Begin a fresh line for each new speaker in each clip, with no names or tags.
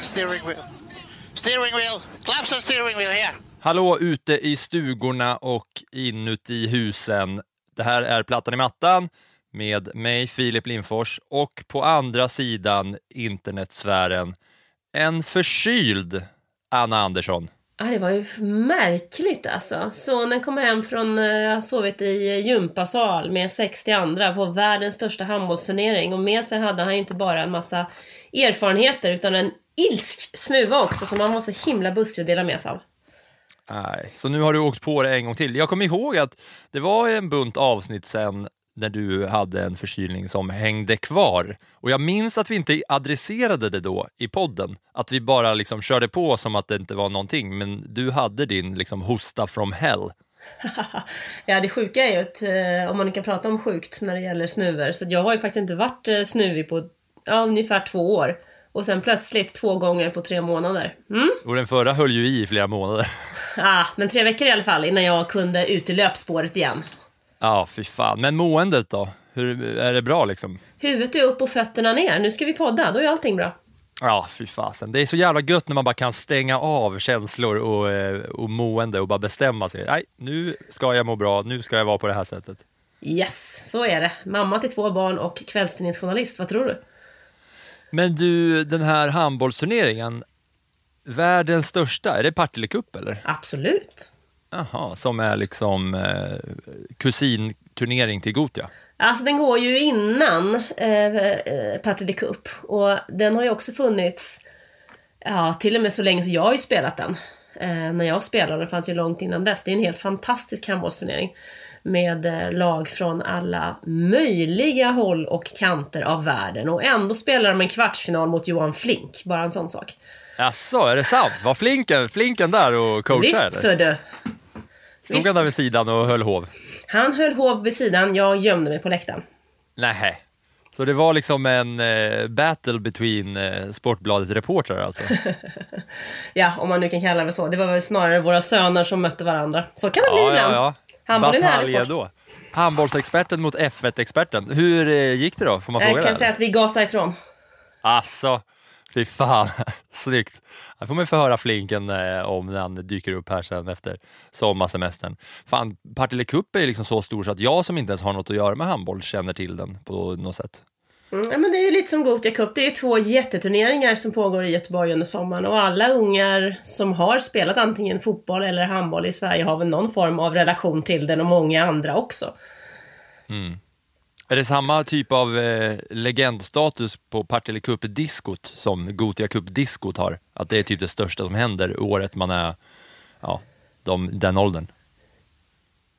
and steering wheel. Steering wheel, claps and steering wheel here.
Hallå ute i stugorna och inuti husen. Det här är Plattan i mattan med mig, Filip Lindfors, och på andra sidan internetsfären, en förkyld Anna Andersson.
Ja, det var ju märkligt alltså. Sonen kom hem från, eh, har sovit i gympasal med 60 andra på världens största handbollsturnering och med sig hade han ju inte bara en massa erfarenheter utan en ilsk snuva också som han var så himla bussig att dela med sig av.
Nej, så nu har du åkt på det en gång till. Jag kommer ihåg att det var en bunt avsnitt sen när du hade en förkylning som hängde kvar. Och jag minns att vi inte adresserade det då i podden. Att vi bara liksom körde på som att det inte var någonting. Men du hade din liksom hosta from hell.
ja, det sjuka är ju att, eh, om man nu kan prata om sjukt när det gäller snuvor, så jag har ju faktiskt inte varit eh, snuvig på ja, ungefär två år. Och sen plötsligt två gånger på tre månader. Mm?
Och den förra höll ju i flera månader.
Ah, men tre veckor i alla fall innan jag kunde ut i löpspåret igen.
Ja, fy fan. Men måendet då? Hur, är det bra liksom?
Huvudet är upp och fötterna ner. Nu ska vi podda, då är allting bra.
Ja, fy fasen. Det är så jävla gött när man bara kan stänga av känslor och, eh, och mående och bara bestämma sig. Nej, nu ska jag må bra, nu ska jag vara på det här sättet.
Yes, så är det. Mamma till två barn och kvällstidningsjournalist, vad tror du?
Men du, den här handbollsturneringen, världens största, är det Partille Cup eller?
Absolut.
Jaha, som är liksom eh, kusinturnering till Gotia.
Alltså den går ju innan eh, eh, Partille Cup och den har ju också funnits, ja till och med så länge så jag har ju spelat den. Eh, när jag spelade, den fanns ju långt innan dess. Det är en helt fantastisk handbollsturnering. Med eh, lag från alla möjliga håll och kanter av världen. Och ändå spelar de en kvartsfinal mot Johan Flink, bara en sån sak.
Jaså, är det sant? Var Flinken, Flinken där och coachade?
Visst så du!
Stod han där vid sidan och höll hov?
Han höll hov vid sidan, jag gömde mig på läktaren.
Nej. Så det var liksom en eh, battle between eh, Sportbladet-reportrar alltså?
Ja, om man nu kan kalla det så. Det var väl snarare våra söner som mötte varandra. Så kan det bli
ja,
ibland.
ja, ja.
Handboll är en sport.
då. Handbollsexperten mot F1-experten. Hur eh, gick det då? Får man
Jag
fråga
kan
det?
säga att vi gasade ifrån.
Alltså, fy fan. Snyggt. Det får man få höra Flinken eh, om när han dyker upp här sen efter sommarsemestern. Fan, Partille Cup är ju liksom så stor så att jag som inte ens har något att göra med handboll känner till den på något sätt.
Mm, ja, men det är ju lite som Gothia Cup. Det är två jätteturneringar som pågår i Göteborg under sommaren. Och alla ungar som har spelat antingen fotboll eller handboll i Sverige har väl någon form av relation till den och många andra också.
Är det samma typ av eh, legendstatus på Partille Cup-diskot som Gotia Cup-diskot har? Att det är typ det största som händer året man är ja, de, den åldern?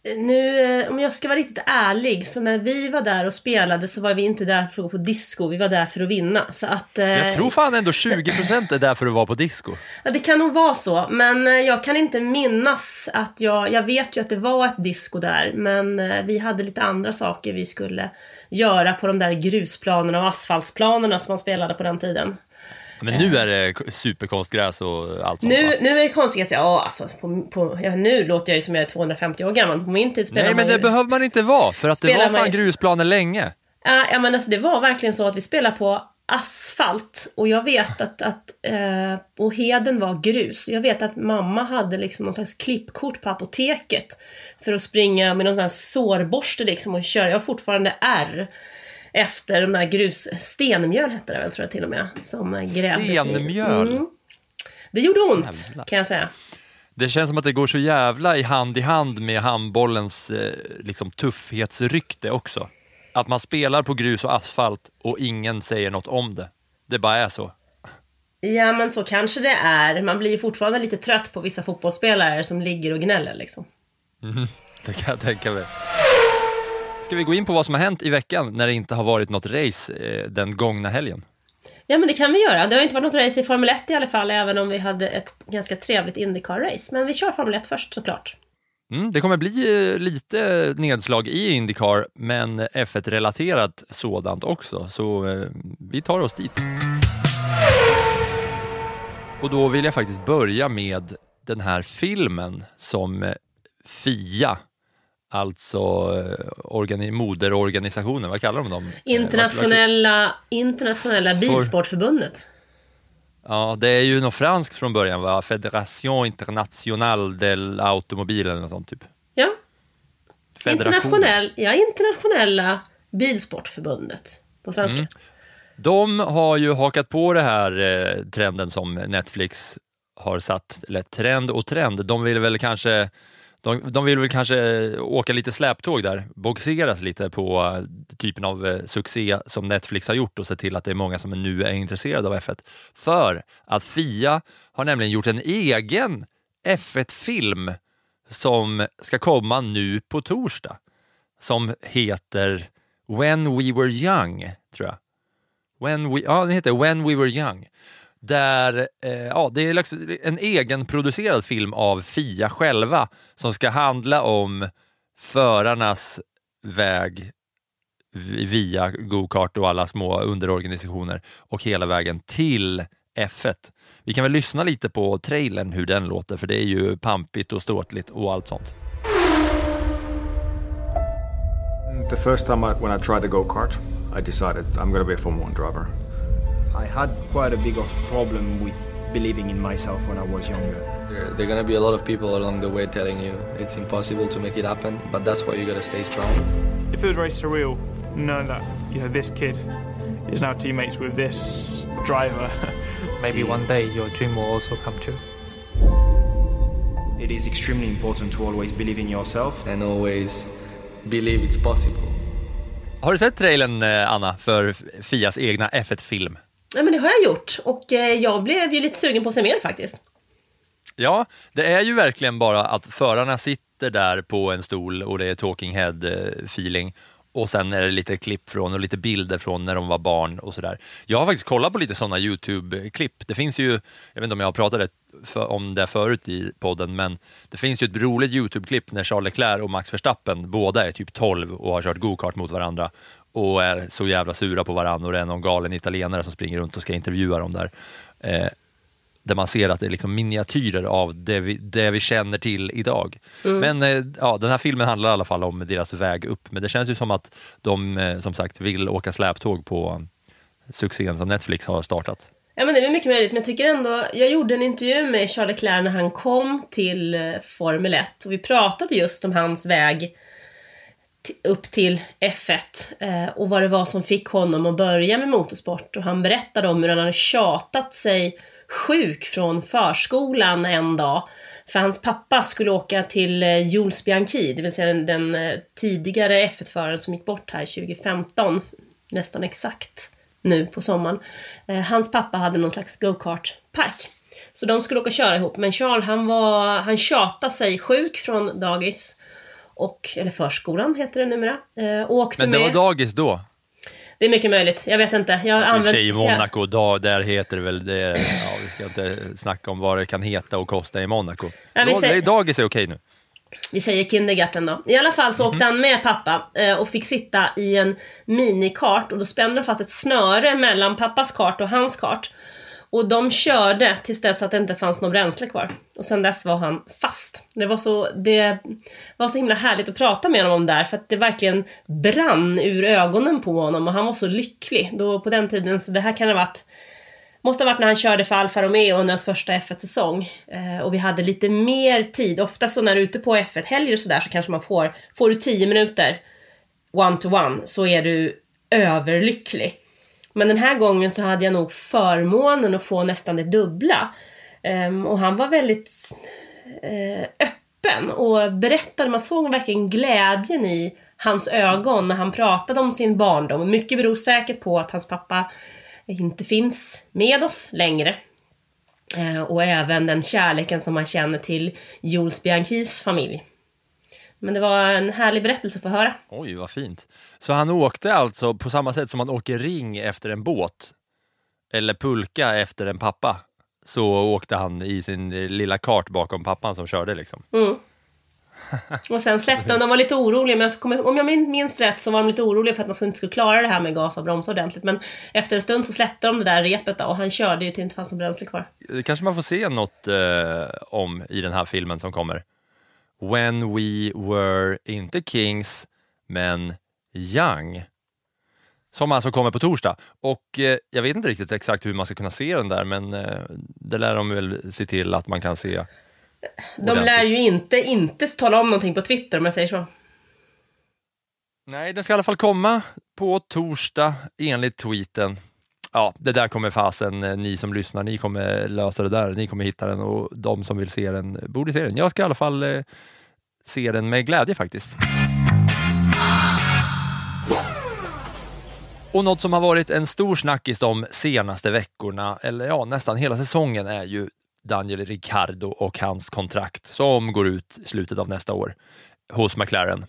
Nu, eh, om jag ska vara riktigt ärlig, så när vi var där och spelade så var vi inte där för att gå på disco, vi var där för att vinna. Så att, eh,
Jag tror fan ändå 20% är där för att vara på disco.
Ja, det kan nog vara så, men eh, jag kan inte minnas att jag... Jag vet ju att det var ett disco där, men eh, vi hade lite andra saker vi skulle göra på de där grusplanerna och asfaltsplanerna som man spelade på den tiden.
Men nu är det superkonstgräs och allt sånt
Nu, nu är det konstigt, ja alltså, på, på, ja, nu låter jag ju som jag är 250 år gammal, på min tid spelade
Nej men det
ju...
behöver man inte vara, för att det var fan grusplaner länge.
Ja, ja men alltså det var verkligen så att vi spelade på asfalt och jag vet att, att eh, och heden var grus. Jag vet att mamma hade liksom någon slags klippkort på apoteket för att springa med någon sån här sårborste liksom och köra. Jag har fortfarande R Efter de där grus... Stenmjöl hette det väl tror jag till och med. Som grävdes.
Stenmjöl?
Mm. Det gjorde ont,
Jävlar.
kan jag säga.
Det känns som att det går så jävla i hand i hand med handbollens eh, liksom, tuffhetsrykte också. Att man spelar på grus och asfalt och ingen säger något om det. Det bara är så.
Ja, men så kanske det är. Man blir fortfarande lite trött på vissa fotbollsspelare som ligger och gnäller liksom.
Det kan jag tänka mig. Ska vi gå in på vad som har hänt i veckan när det inte har varit något race eh, den gångna helgen?
Ja, men det kan vi göra. Det har inte varit något race i Formel 1 i alla fall, även om vi hade ett ganska trevligt Indycar-race. Men vi kör Formel 1 först såklart.
Mm, det kommer bli eh, lite nedslag i Indycar, men F1-relaterat sådant också, så eh, vi tar oss dit. Och då vill jag faktiskt börja med den här filmen som FIA, alltså eh, organi- moderorganisationen, vad kallar de dem? Eh,
Internationella, internationella bilsportförbundet.
Ja, det är ju något franskt från början, va? Fédération Internationale de l'Automobile eller något sånt typ.
Ja,
Federation.
internationell, ja, internationella bilsportförbundet på svenska.
Mm. De har ju hakat på det här eh, trenden som Netflix har satt, eller trend och trend. De vill väl kanske de, de vill väl kanske eh, åka lite släptåg där, boxeras lite på eh, typen av eh, succé som Netflix har gjort och se till att det är många som nu är intresserade av F1. För att Fia har nämligen gjort en egen F1-film som ska komma nu på torsdag. Som heter When We Were Young, tror jag. When we, ja, den heter When We Were Young. Där, eh, ja, det är liksom en egenproducerad film av Fia själva som ska handla om förarnas väg via go-kart och alla små underorganisationer och hela vägen till F1. Vi kan väl lyssna lite på trailern hur den låter för det är ju pampigt och ståtligt och allt sånt.
The first time I, when I tried the go kart, I decided I'm gonna be a Formula 1 driver.
I had quite a big of problem with believing in myself when I was younger.
There, there are gonna be a lot of people along the way telling you it's impossible to make it happen, but that's why you gotta stay strong.
It feels very surreal knowing that you know this kid is now teammates with this driver.
Maybe one day your dream will also come true.
It is extremely important to always believe in yourself.
And always believe it's possible.
Har du sett trailern eh, Anna för Fias egna F1-film?
Ja, men det har jag gjort. Och eh, jag blev ju lite sugen på att se mer faktiskt.
Ja, det är ju verkligen bara att förarna sitter där på en stol och det är talking head-feeling eh, och sen är det lite klipp från och lite bilder från när de var barn och sådär. Jag har faktiskt kollat på lite sådana YouTube-klipp. Det finns ju, jag vet inte om jag har pratat om det förut i podden, men det finns ju ett roligt YouTube-klipp när Charles Leclerc och Max Verstappen båda är typ 12 och har kört go-kart mot varandra och är så jävla sura på varandra och det är någon galen italienare som springer runt och ska intervjua dem där. Eh, där man ser att det är liksom miniatyrer av det vi, det vi känner till idag. Men eh, ja, den här filmen handlar i alla fall om deras väg upp, men det känns ju som att de eh, som sagt vill åka släptåg på succén som Netflix har startat.
Ja men det är mycket möjligt, men jag tycker ändå, jag gjorde en intervju med Charles Leclerc när han kom till eh, Formel 1 och vi pratade just om hans väg upp till F1 eh, och vad det var som fick honom att börja med motorsport och han berättade om hur han hade tjatat sig sjuk från förskolan en dag för hans pappa skulle åka till eh, Jules Bianchi, det vill säga den, den eh, tidigare F1-föraren som gick bort här 2015, nästan exakt nu på sommaren. Eh, hans pappa hade någon slags go-kart-park. Så de skulle åka och köra ihop, men Charles han, var, han tjatade sig sjuk från dagis, och, eller förskolan heter det numera, eh, åkte
Men det
med.
var dagis då?
Det är mycket möjligt, jag vet inte. Jag använder-
sig i Monaco, da, där heter det väl det. Ja, vi ska inte snacka om vad det kan heta och kosta i Monaco.
Ja, vi säger-
Dagis är okej nu.
Vi säger kindergarten då. I alla fall så åkte han med pappa eh, och fick sitta i en minikart och då spände de fast ett snöre mellan pappas kart och hans kart. Och de körde tills dess att det inte fanns något bränsle kvar. Och sen dess var han fast. Det var så, det var så himla härligt att prata med honom om där för att det verkligen brann ur ögonen på honom och han var så lycklig. Då på den tiden, så det här kan ha varit Måste ha varit när han körde för Alfa Romeo under hans första F1-säsong. Eh, och vi hade lite mer tid. Ofta så när du är ute på F1-helger och sådär så kanske man får, får du 10 minuter one to one så är du överlycklig. Men den här gången så hade jag nog förmånen att få nästan det dubbla. Um, och han var väldigt uh, öppen och berättade, man såg verkligen glädjen i hans ögon när han pratade om sin barndom. Och mycket beror säkert på att hans pappa inte finns med oss längre. Uh, och även den kärleken som man känner till Jules Bianchis familj. Men det var en härlig berättelse att få höra.
Oj, vad fint. Så han åkte alltså på samma sätt som man åker ring efter en båt eller pulka efter en pappa, så åkte han i sin lilla kart bakom pappan som körde liksom.
Mm. Och sen släppte de, de var lite oroliga, men om jag minns rätt så var de lite oroliga för att man inte skulle klara det här med gas och bromsa ordentligt. Men efter en stund så släppte de det där repet då, och han körde ju till det inte fanns något bränsle kvar.
Det kanske man får se något eh, om i den här filmen som kommer. When we were inte kings, men young. Som alltså kommer på torsdag. Och eh, jag vet inte riktigt exakt hur man ska kunna se den där, men eh, det lär de väl se till att man kan se.
De lär ju inte, inte tala om någonting på Twitter om jag säger så.
Nej, den ska i alla fall komma på torsdag enligt tweeten. Ja, det där kommer fasen, eh, ni som lyssnar, ni kommer lösa det där. Ni kommer hitta den och de som vill se den borde se den. Jag ska i alla fall eh, se den med glädje faktiskt. Och något som har varit en stor snackis de senaste veckorna, eller ja, nästan hela säsongen, är ju Daniel Ricciardo och hans kontrakt som går ut i slutet av nästa år hos McLaren.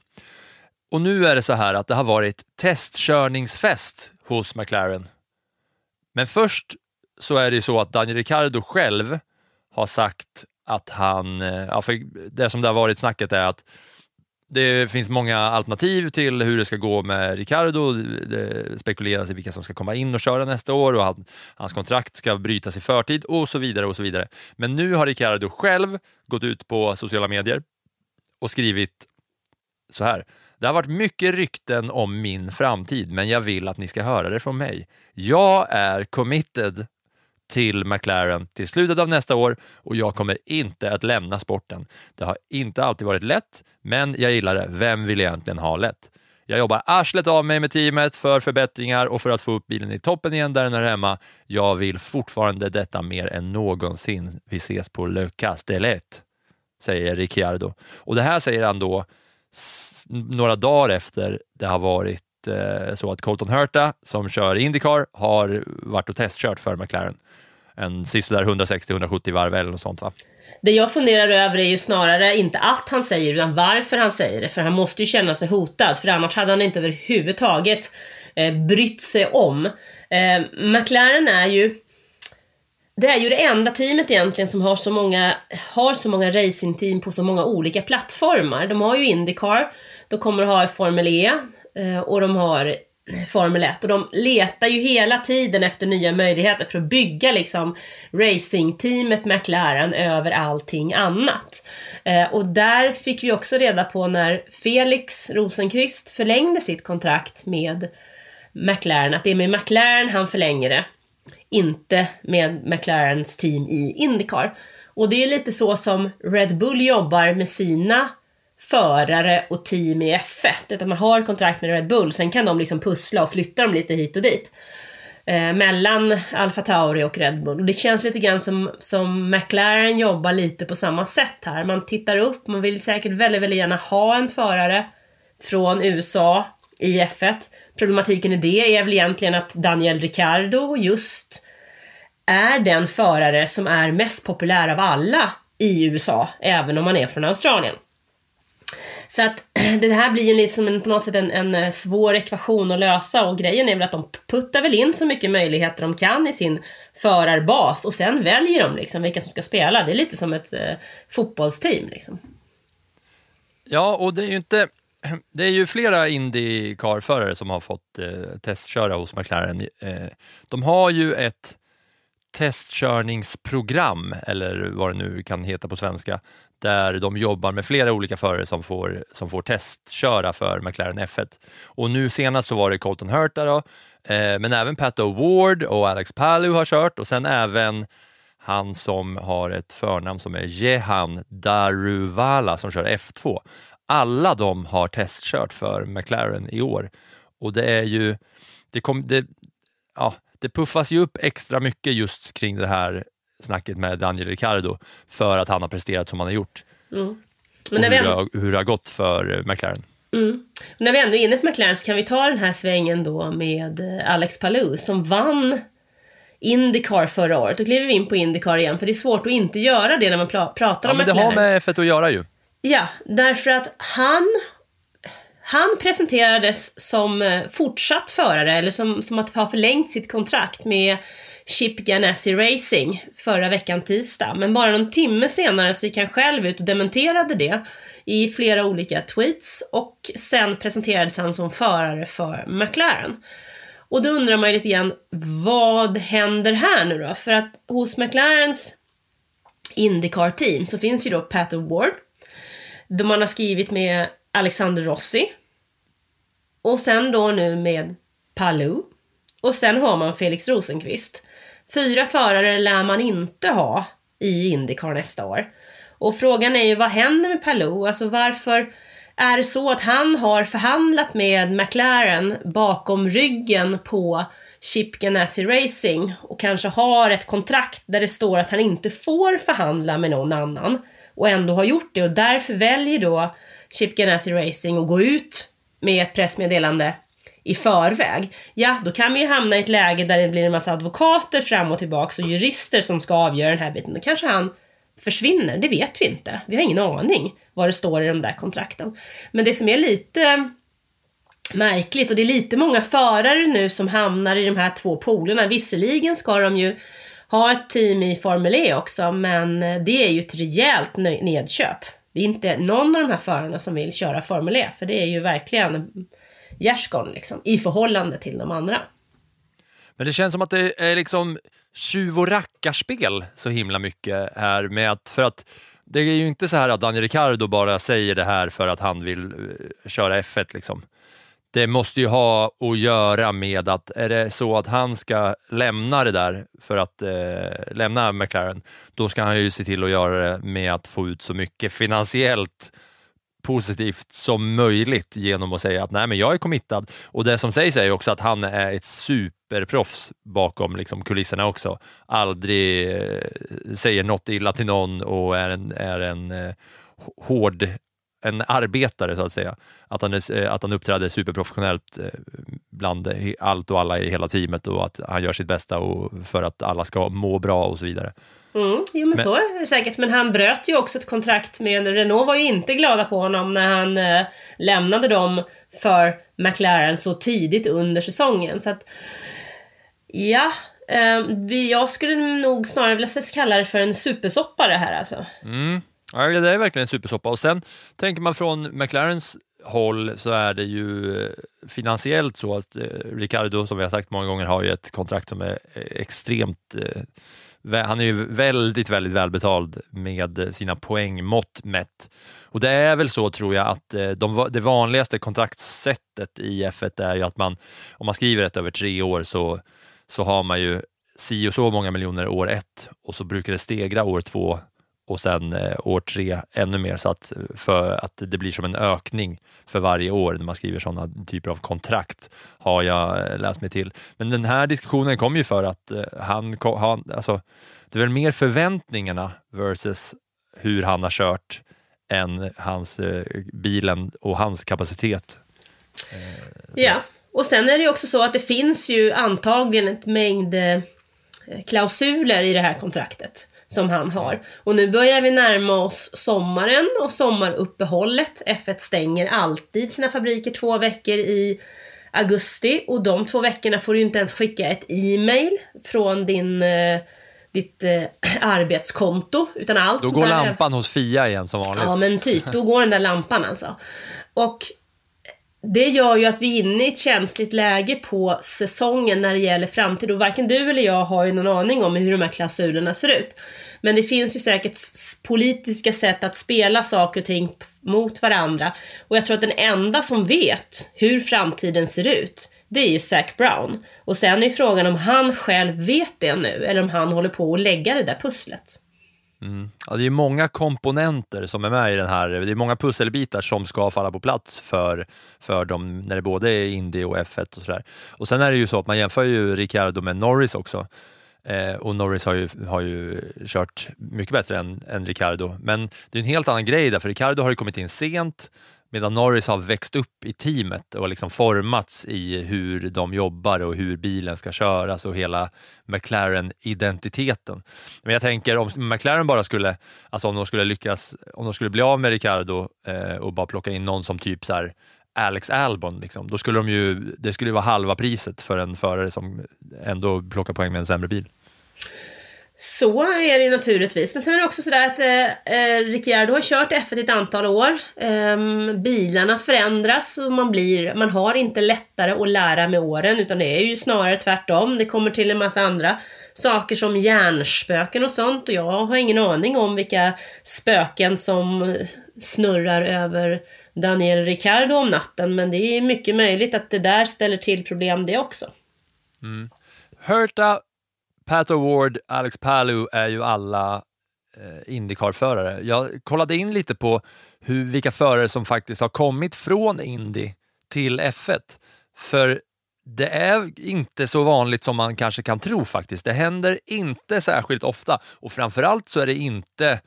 Och nu är det så här att det har varit testkörningsfest hos McLaren. Men först så är det ju så att Daniel Ricciardo själv har sagt att han, eh, ja, för det som det har varit snacket är att det finns många alternativ till hur det ska gå med Ricardo. Det spekuleras i vilka som ska komma in och köra nästa år och hans kontrakt ska brytas i förtid och så vidare. och så vidare. Men nu har Ricardo själv gått ut på sociala medier och skrivit så här. Det har varit mycket rykten om min framtid, men jag vill att ni ska höra det från mig. Jag är committed till McLaren till slutet av nästa år och jag kommer inte att lämna sporten. Det har inte alltid varit lätt, men jag gillar det. Vem vill egentligen ha lätt? Jag jobbar arslet av mig med teamet för förbättringar och för att få upp bilen i toppen igen där den är hemma. Jag vill fortfarande detta mer än någonsin. Vi ses på Le Castellet, säger Ricciardo. Och det här säger han då några dagar efter det har varit eh, så att Colton Herta, som kör Indycar, har varit och testkört för McLaren en sisådär 160-170 varv eller något sånt va?
Det jag funderar över är ju snarare inte att han säger utan varför han säger det. För han måste ju känna sig hotad, för annars hade han inte överhuvudtaget eh, brytt sig om. Eh, McLaren är ju det är ju det enda teamet egentligen som har så många, har så många racingteam på så många olika plattformar. De har ju Indycar, de kommer att ha Formel E eh, och de har eh, Formel 1 och de letar ju hela tiden efter nya möjligheter för att bygga liksom racingteamet McLaren över allting annat. Eh, och där fick vi också reda på när Felix Rosenqvist förlängde sitt kontrakt med McLaren, att det är med McLaren han förlänger det, inte med McLarens team i Indycar. Och det är lite så som Red Bull jobbar med sina förare och team i F1. Utan man har kontrakt med Red Bull, sen kan de liksom pussla och flytta dem lite hit och dit. Eh, mellan Alfa Tauri och Red Bull. Och det känns lite grann som, som McLaren jobbar lite på samma sätt här. Man tittar upp, man vill säkert väldigt, väldigt gärna ha en förare från USA i F1. Problematiken i det är väl egentligen att Daniel Ricciardo just är den förare som är mest populär av alla i USA, även om man är från Australien. Så att det här blir ju liksom en, på något sätt en, en eh, svår ekvation att lösa och grejen är väl att de puttar väl in så mycket möjligheter de kan i sin förarbas och sen väljer de liksom vilka som ska spela. Det är lite som ett eh, fotbollsteam liksom.
Ja, och det är ju inte det är ju flera Indycar-förare som har fått eh, testköra hos McLaren. Eh, de har ju ett testkörningsprogram, eller vad det nu kan heta på svenska, där de jobbar med flera olika förare som får, som får testköra för McLaren F1. Och nu senast så var det Colton Herta då, eh, men även Pat O'Ward och Alex Palou har kört och sen även han som har ett förnamn som är Jehan Daruvala som kör F2. Alla de har testkört för McLaren i år Och det är ju, det, kom, det, ja, det puffas ju upp extra mycket just kring det här snacket med Daniel Ricciardo för att han har presterat som han har gjort.
Mm.
Och
Men när
hur, det
ändå,
hur det har gått för eh, McLaren.
mm. när vi ändå är inne på McLaren så kan vi ta den här svängen då med eh, Alex Palou som vann Indycar förra året. Då kliver vi in på Indycar igen för det är svårt att inte göra det när man pratar
Ja,
om
men det
McLaren.
har med F1 att göra ju.
Ja, därför att han, han presenterades som eh, fortsatt förare, eller som, som att ha förlängt sitt kontrakt med Chip Ganassi Racing förra veckan tisdag. Men bara någon timme senare så gick han själv ut och dementerade det i flera olika tweets och sen presenterades han som förare för McLaren. Och då undrar man ju lite grann, vad händer här nu då? För att hos McLarens Indycar-team så finns ju då Pat O'Ward, man har skrivit med Alexander Rossi. Och sen då nu med Palou. Och sen har man Felix Rosenqvist. Fyra förare lär man inte ha i Indycar nästa år. Och frågan är ju vad händer med Palou? Alltså varför är det så att han har förhandlat med McLaren bakom ryggen på Chip Ganassi Racing och kanske har ett kontrakt där det står att han inte får förhandla med någon annan och ändå har gjort det och därför väljer då Chip Ganassi Racing att gå ut med ett pressmeddelande i förväg. Ja, då kan vi ju hamna i ett läge där det blir en massa advokater fram och tillbaka och jurister som ska avgöra den här biten. Då kanske han försvinner, det vet vi inte. Vi har ingen aning vad det står i de där kontrakten. Men det som är lite märkligt och det är lite många förare nu som hamnar i de här två polerna. Visserligen ska de ju ha ett team i Formel E också, men eh, det är ju ett rejält nedköp. Det är inte någon av de här förarna som vill köra Formel E, för det är ju verkligen gärdsgården liksom, i förhållande till de andra.
Men det känns som att det är liksom tjuv och rackarspel så himla mycket här med att, för att det är ju inte så här att Daniel Ricciardo bara säger det här för att han vill eh, köra F1 liksom. Det måste ju ha att göra med att är det så att han ska lämna det där för att eh, lämna McLaren, då ska han ju se till att göra det med att få ut så mycket finansiellt positivt som möjligt genom att säga att nej men jag är committad. Och det som sägs är ju också att han är ett superproffs bakom liksom, kulisserna också. Aldrig eh, säger något illa till någon och är en, är en eh, hård en arbetare så att säga. Att han, är, eh, att han uppträder superprofessionellt eh, bland allt och alla i hela teamet och att han gör sitt bästa och för att alla ska må bra och så vidare.
Mm, jo men,
Men-
så är det säkert. Men han bröt ju också ett kontrakt med Renault var ju inte glada på honom när han eh, lämnade dem för McLaren så tidigt under säsongen. Så att, ja, eh, vi, jag skulle nog snarare vilja kalla det för en supersoppa det här alltså.
Mm. Ja, det är verkligen en supersoppa. Och sen tänker man från McLarens håll så är det ju eh, finansiellt så att eh, Ricardo, som vi har sagt många gånger, har ju ett kontrakt som är eh, extremt eh, han är ju väldigt, väldigt välbetald med sina poängmått mätt. Och det är väl så tror jag att eh, de, det vanligaste kontraktssättet i F1 är ju att man, om man skriver ett över tre år så, så har man ju si och så många miljoner år ett och så brukar det stegra år två och sen eh, år tre ännu mer så att, eh, för att det blir som en ökning för varje år när man skriver sådana typer av kontrakt har jag eh, läst mig till. Men den här diskussionen kom ju för att eh, han, han alltså, det är väl mer förväntningarna versus hur han har kört än hans eh, bilen och hans kapacitet.
Eh, ja, och sen är det ju också så att det finns ju antagligen ett mängd klausuler i det här kontraktet som han har. Och nu börjar vi närma oss sommaren och sommaruppehållet. F1 stänger alltid sina fabriker två veckor i augusti och de två veckorna får du inte ens skicka ett e-mail från din, eh, ditt eh, arbetskonto. Utan allt
Då går
där-
lampan hos Fia igen som vanligt.
Ja men typ, då går den där lampan alltså. Och det gör ju att vi är inne i ett känsligt läge på säsongen när det gäller framtid och varken du eller jag har ju någon aning om hur de här klausulerna ser ut. Men det finns ju säkert politiska sätt att spela saker och ting mot varandra. Och jag tror att den enda som vet hur framtiden ser ut, det är ju Zac Brown. Och sen är frågan om han själv vet det nu, eller om han håller på att lägga det där pusslet.
Mm. Ja, det är många komponenter som är med i den här, det är många pusselbitar som ska falla på plats för, för dem när det både är Indy och F1 och sådär. Och sen är det ju så att man jämför ju Ricciardo med Norris också. Eh, och Norris har ju, har ju kört mycket bättre än, än Ricciardo. Men det är en helt annan grej där, för Ricciardo har ju kommit in sent medan Norris har växt upp i teamet och liksom formats i hur de jobbar och hur bilen ska köras och hela McLaren-identiteten. Men jag tänker om McLaren bara skulle, alltså om de skulle lyckas, om de skulle bli av med Ricardo eh, och bara plocka in någon som typ så här, Alex Albon, liksom, då skulle de ju, det skulle vara halva priset för en förare som ändå plockar poäng med en sämre bil.
Så är det naturligtvis. Men sen är det också sådär att eh, eh Ricciardo har kört F1 ett antal år. Eh, bilarna förändras och man, blir, man har inte lättare att lära med åren utan det är ju snarare tvärtom. Det kommer till en massa andra saker som hjärnspöken och sånt och jag har ingen aning om vilka spöken som snurrar över Daniel Ricciardo om natten men det är mycket möjligt att det där ställer till problem det också.
Mm. Hurta Pat O'Ward, Alex Palu är ju alla eh, Indycar-förare. Jag kollade in lite på hur, vilka förare som faktiskt har kommit från Indy till F1. För det är inte så vanligt som man kanske kan tro faktiskt. Det händer inte särskilt ofta och framförallt så är det inte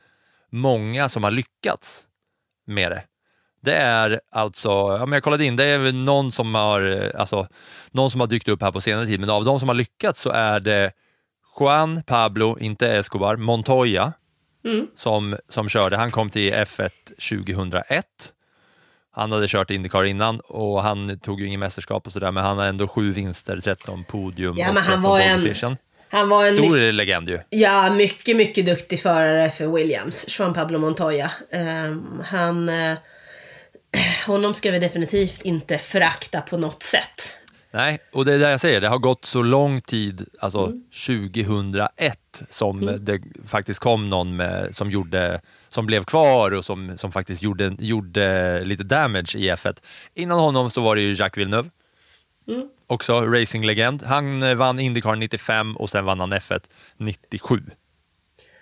många som har lyckats med det. Det är alltså, ja, men jag kollade in, det är någon som har, eh, alltså, någon som har dykt upp här på senare tid, men av de som har lyckats så är det Juan Pablo, inte Escobar, Montoya mm. som, som körde. Han kom till F1 2001. Han hade kört Indycar innan och han tog ju ingen mästerskap och sådär, men han har ändå sju vinster, 13 podium
ja,
och
men
13
han var en, han var en
Stor legend ju.
Ja, mycket, mycket duktig förare för Williams, Juan Pablo Montoya. Um, han... Uh, honom ska vi definitivt inte förakta på något sätt.
Nej, och det är det jag säger, det har gått så lång tid, alltså mm. 2001, som mm. det faktiskt kom någon med, som, gjorde, som blev kvar och som, som faktiskt gjorde, gjorde lite damage i F1. Innan honom så var det ju Jacques Villeneuve, mm. också racinglegend. Han eh, vann Indycar 95 och sen vann han F1 97.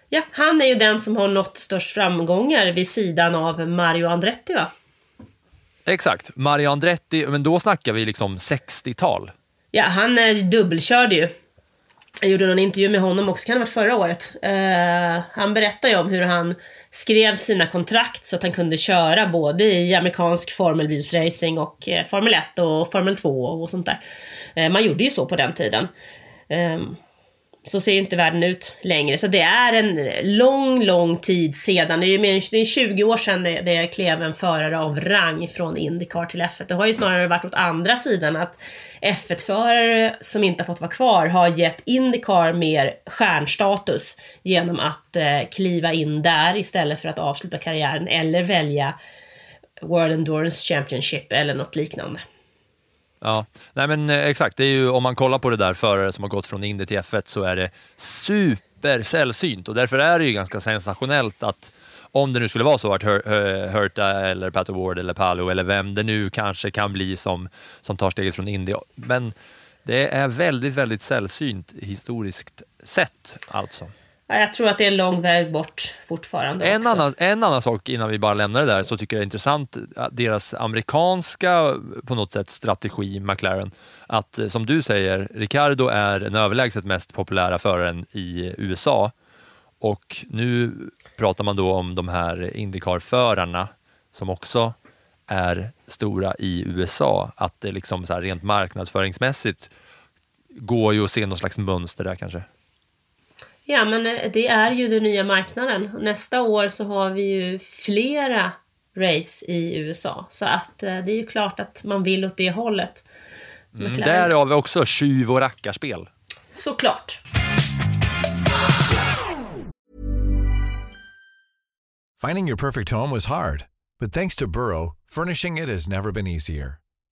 Ja, han är ju den som har nått störst framgångar vid sidan av Mario Andretti va?
Exakt, Mario Andretti, men då snackar vi liksom 60-tal.
Ja, han dubbelkörde ju. Jag gjorde någon intervju med honom också, kan ha varit förra året. Uh, han berättade ju om hur han skrev sina kontrakt så att han kunde köra både i amerikansk formelbilsracing och uh, Formel 1 och Formel 2 och sånt där. Uh, man gjorde ju så på den tiden. Um, så ser ju inte världen ut längre. Så det är en lång, lång tid sedan. Det är, mer, det är 20 år sedan det, det klev en förare av rang från Indycar till F1. Det har ju snarare varit åt andra sidan att F1-förare som inte har fått vara kvar har gett Indycar mer stjärnstatus genom att eh, kliva in där istället för att avsluta karriären eller välja World Endurance Championship eller något liknande.
Ja, nej men eh, exakt. Det är ju, om man kollar på det där förare som har gått från Indy till F1 så är det supersällsynt. och därför är det ju ganska sensationellt att om det nu skulle vara så att Hurta eller Pat Ward eller Palo eller vem det nu kanske kan bli som, som tar steget från Indy. Men det är väldigt, väldigt sällsynt historiskt sett alltså.
Jag tror att det är en lång väg bort fortfarande.
En annan, en annan sak innan vi bara lämnar det där, så tycker jag det är intressant, deras amerikanska på något sätt strategi, McLaren, att eh, som du säger, Ricardo är den överlägset mest populära föraren i USA och nu pratar man då om de här Indycar-förarna som också är stora i USA, att det liksom så rent marknadsföringsmässigt går ju att se något slags mönster där kanske.
Ja, men eh, det är ju den nya marknaden. Nästa år så har vi ju flera race i USA. Så att eh, det är ju klart att man vill åt det hållet.
Mm, där har vi också tjuv och rackarspel.
Såklart.
Finding your perfect home was hard. But thanks to Burrow, furnishing it has never been easier.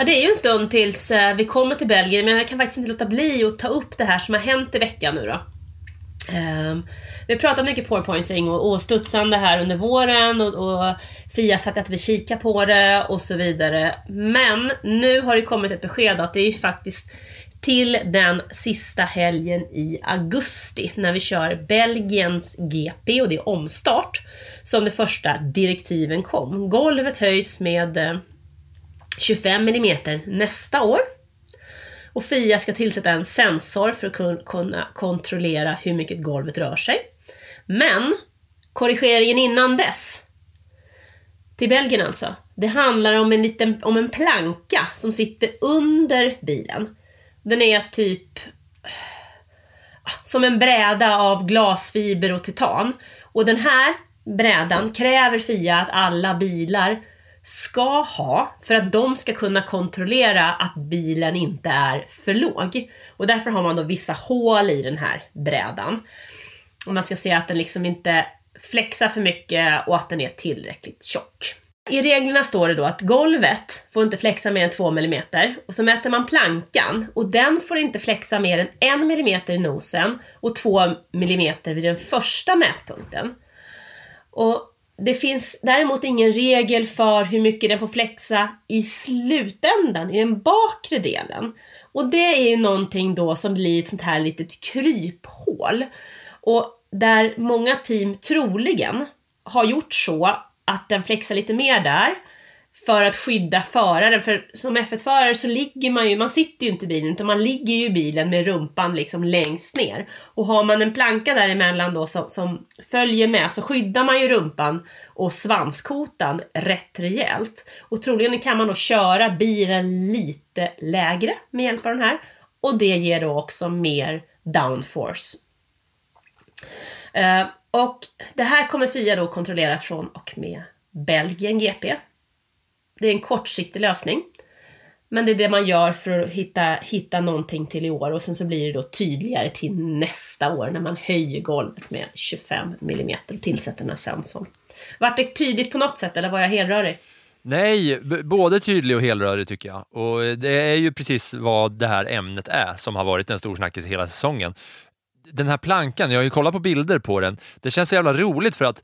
Ja, det är ju en stund tills eh, vi kommer till Belgien, men jag kan faktiskt inte låta bli att ta upp det här som har hänt i veckan nu då. Um, vi har pratat mycket powerpointsing och, och studsande här under våren och, och Fia satt att vi kikar på det och så vidare. Men nu har det kommit ett besked att det är faktiskt till den sista helgen i augusti när vi kör Belgiens GP och det är omstart som de första direktiven kom. Golvet höjs med eh, 25 mm nästa år. Och Fia ska tillsätta en sensor för att kunna kontrollera hur mycket golvet rör sig. Men korrigeringen innan dess, till Belgien alltså, det handlar om en, liten, om en planka som sitter under bilen. Den är typ som en bräda av glasfiber och titan. Och den här brädan kräver Fia att alla bilar ska ha för att de ska kunna kontrollera att bilen inte är för låg. Och därför har man då vissa hål i den här brädan. Och man ska se att den liksom inte flexar för mycket och att den är tillräckligt tjock. I reglerna står det då att golvet får inte flexa mer än 2 mm och så mäter man plankan och den får inte flexa mer än 1 mm i nosen och 2 mm vid den första mätpunkten. Och det finns däremot ingen regel för hur mycket den får flexa i slutändan, i den bakre delen. Och det är ju någonting då som blir ett sånt här litet kryphål. Och där många team troligen har gjort så att den flexar lite mer där för att skydda föraren. För som F1-förare så ligger man ju, man sitter ju inte i bilen utan man ligger ju i bilen med rumpan liksom längst ner. Och har man en planka däremellan då som, som följer med så skyddar man ju rumpan och svanskotan rätt rejält. Och troligen kan man då köra bilen lite lägre med hjälp av den här. Och det ger då också mer downforce. Uh, och det här kommer Fia då kontrollera från och med Belgien GP. Det är en kortsiktig lösning. Men det är det man gör för att hitta, hitta någonting till i år och sen så blir det då tydligare till nästa år när man höjer golvet med 25 mm och tillsätter den här sensorn. Vart det tydligt på något sätt eller var jag helrörig?
Nej, både tydlig och helrörig tycker jag. Och det är ju precis vad det här ämnet är som har varit en stor snackis hela säsongen. Den här plankan, jag har ju kollat på bilder på den, det känns så jävla roligt för att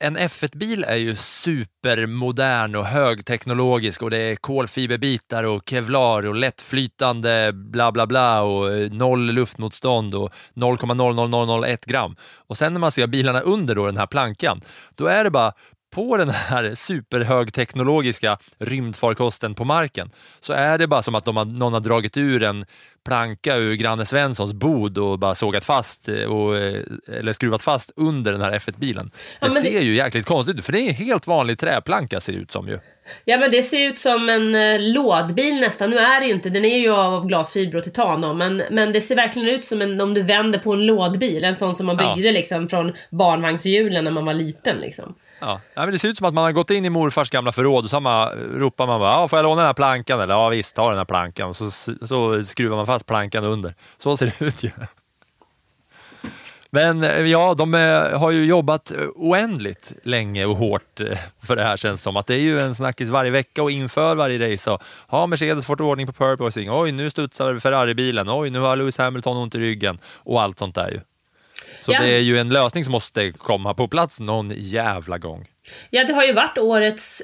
en F1-bil är ju supermodern och högteknologisk och det är kolfiberbitar och kevlar och lättflytande bla bla bla och eh, noll luftmotstånd och 0,00001 gram. Och sen när man ser bilarna under då den här plankan, då är det bara på den här superhögteknologiska rymdfarkosten på marken så är det bara som att de har, någon har dragit ur en planka ur granne Svenssons bod och bara sågat fast eh, och, eh, eller skruvat fast under den här F1-bilen. Det ja, ser det... ju jäkligt konstigt ut för det är en helt vanlig träplanka ser det ut som ju.
Ja men det ser ut som en eh, lådbil nästan. Nu är det ju inte, den är ju av glasfiber och titan då, men, men det ser verkligen ut som en, om du vänder på en lådbil. En sån som man byggde ja. liksom från barnvagnshjulen när man var liten liksom.
Ja. ja, men det ser ut som att man har gått in i morfars gamla förråd och så man, eh, ropar man bara, ah, får jag låna den här plankan? Eller ja visst, ta den här plankan. Och så, så skruvar man fast plankan under. Så ser det ut ju. Men eh, ja, de eh, har ju jobbat oändligt länge och hårt för det här känns som. Att det är ju en snackis varje vecka och inför varje race. Och, har Mercedes fått ordning på purposing. Oj, nu studsar Ferrari-bilen. Oj, nu har Lewis Hamilton ont i ryggen. Och allt sånt där ju. Så ja. det är ju en lösning som måste komma på plats någon jävla gång.
Ja, det har ju varit årets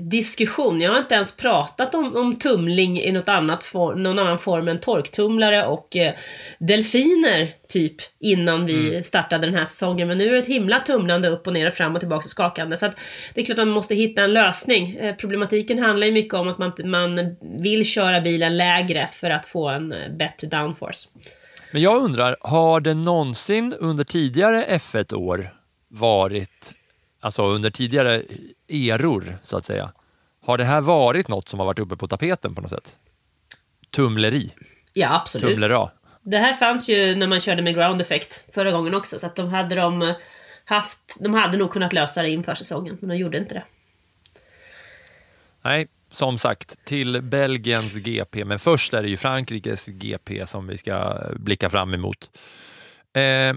diskussion. Jag har inte ens pratat om, om tumling i något annat for, någon annan form än torktumlare och eh, delfiner typ innan vi mm. startade den här säsongen. Men nu är det ett himla tumlande upp och ner och fram och tillbaka och skakande. Så att det är klart att man måste hitta en lösning. Eh, problematiken handlar ju mycket om att man, man vill köra bilen lägre för att få en eh, bättre downforce.
Men jag undrar, har det någonsin under tidigare F1-år varit, alltså under tidigare eror så att säga, har det här varit något som har varit uppe på tapeten på något sätt? Tumleri?
Ja, absolut.
Tumlera?
Det här fanns ju när man körde med ground effect förra gången också, så att de hade de haft, de hade nog kunnat lösa det inför säsongen, men de gjorde inte det.
Nej, som sagt, till Belgiens GP, men först är det ju Frankrikes GP som vi ska blicka fram emot. Eh,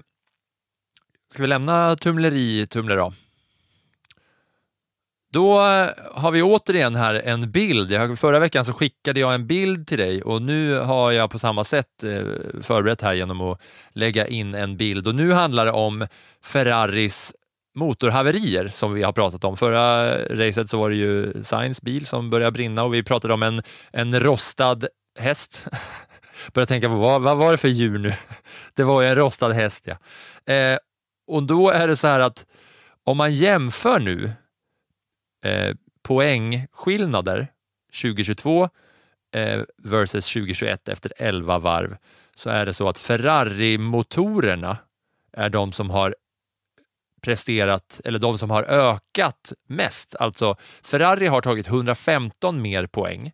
ska vi lämna tumleri, Tumle Då Då eh, har vi återigen här en bild. Förra veckan så skickade jag en bild till dig och nu har jag på samma sätt eh, förberett här genom att lägga in en bild. Och nu handlar det om Ferraris motorhaverier som vi har pratat om. Förra racet så var det ju Sainz bil som började brinna och vi pratade om en, en rostad häst. Började tänka på vad, vad var det för djur nu? Det var ju en rostad häst ja. Eh, och då är det så här att om man jämför nu eh, poängskillnader 2022 eh, versus 2021 efter 11 varv så är det så att Ferrari-motorerna är de som har presterat, eller de som har ökat mest. Alltså Ferrari har tagit 115 mer poäng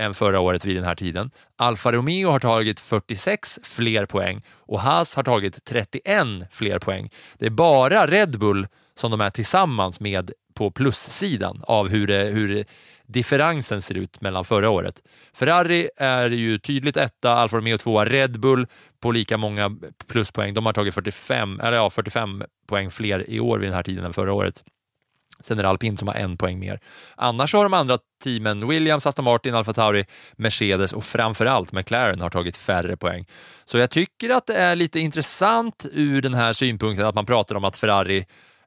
än förra året vid den här tiden. Alfa Romeo har tagit 46 fler poäng och Haas har tagit 31 fler poäng. Det är bara Red Bull som de är tillsammans med på plussidan av hur, det, hur differensen ser ut mellan förra året. Ferrari är ju tydligt etta, Alfa Romeo tvåa, Red Bull på lika många pluspoäng. De har tagit 45, eller ja, 45 poäng fler i år vid den här tiden än förra året. Sen är det alpin som har en poäng mer. Annars har de andra teamen, Williams, Aston Martin, Alfa Tauri, Mercedes och framförallt McLaren har tagit färre poäng. Så jag tycker att det är lite intressant ur den här synpunkten att man pratar om att Ferrari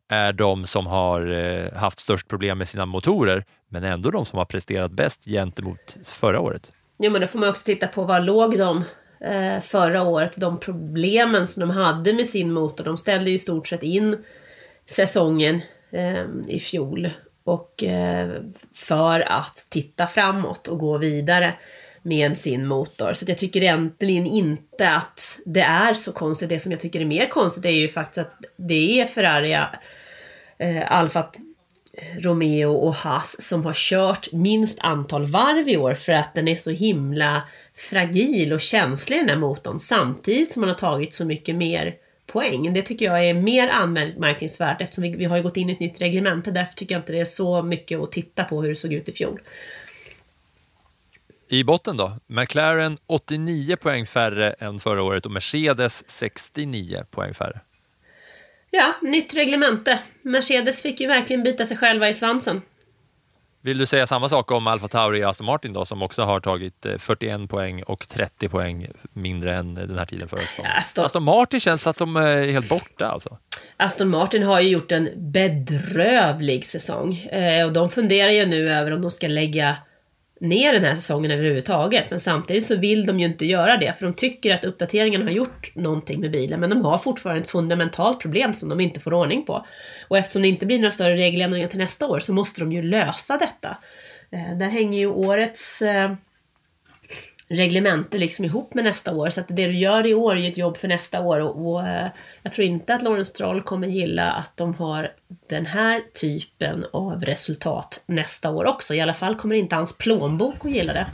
är de som har eh, haft störst problem med sina motorer, men ändå de som har presterat bäst gentemot förra året.
Jo, men då får man också titta på var låg de eh, förra året, de problemen som de hade med sin motor. De ställde i stort sett in säsongen eh, i fjol och eh, för att titta framåt och gå vidare med sin motor. Så jag tycker egentligen inte att det är så konstigt. Det som jag tycker är mer konstigt är ju faktiskt att det är Ferrari, eh, Alfa Romeo och Haas som har kört minst antal varv i år för att den är så himla fragil och känslig den här motorn samtidigt som man har tagit så mycket mer poäng. Det tycker jag är mer anmärkningsvärt eftersom vi, vi har ju gått in i ett nytt reglement. Därför tycker jag inte det är så mycket att titta på hur det såg ut i fjol.
I botten då? McLaren 89 poäng färre än förra året och Mercedes 69 poäng färre.
Ja, nytt reglemente. Mercedes fick ju verkligen bita sig själva i svansen.
Vill du säga samma sak om Alfa Tauri och Aston Martin då, som också har tagit 41 eh, poäng och 30 poäng mindre än den här tiden förra säsongen? Aston... Aston Martin känns att de är helt borta alltså.
Aston Martin har ju gjort en bedrövlig säsong eh, och de funderar ju nu över om de ska lägga ner den här säsongen överhuvudtaget. Men samtidigt så vill de ju inte göra det, för de tycker att uppdateringen har gjort någonting med bilen, men de har fortfarande ett fundamentalt problem som de inte får ordning på. Och eftersom det inte blir några större regeländringar till nästa år så måste de ju lösa detta. Eh, där hänger ju årets eh, reglemente liksom ihop med nästa år. Så att det du gör i år är ju ett jobb för nästa år. Och, och eh, jag tror inte att Lawrence Stroll kommer gilla att de har den här typen av resultat nästa år också. I alla fall kommer inte hans plånbok att gilla det.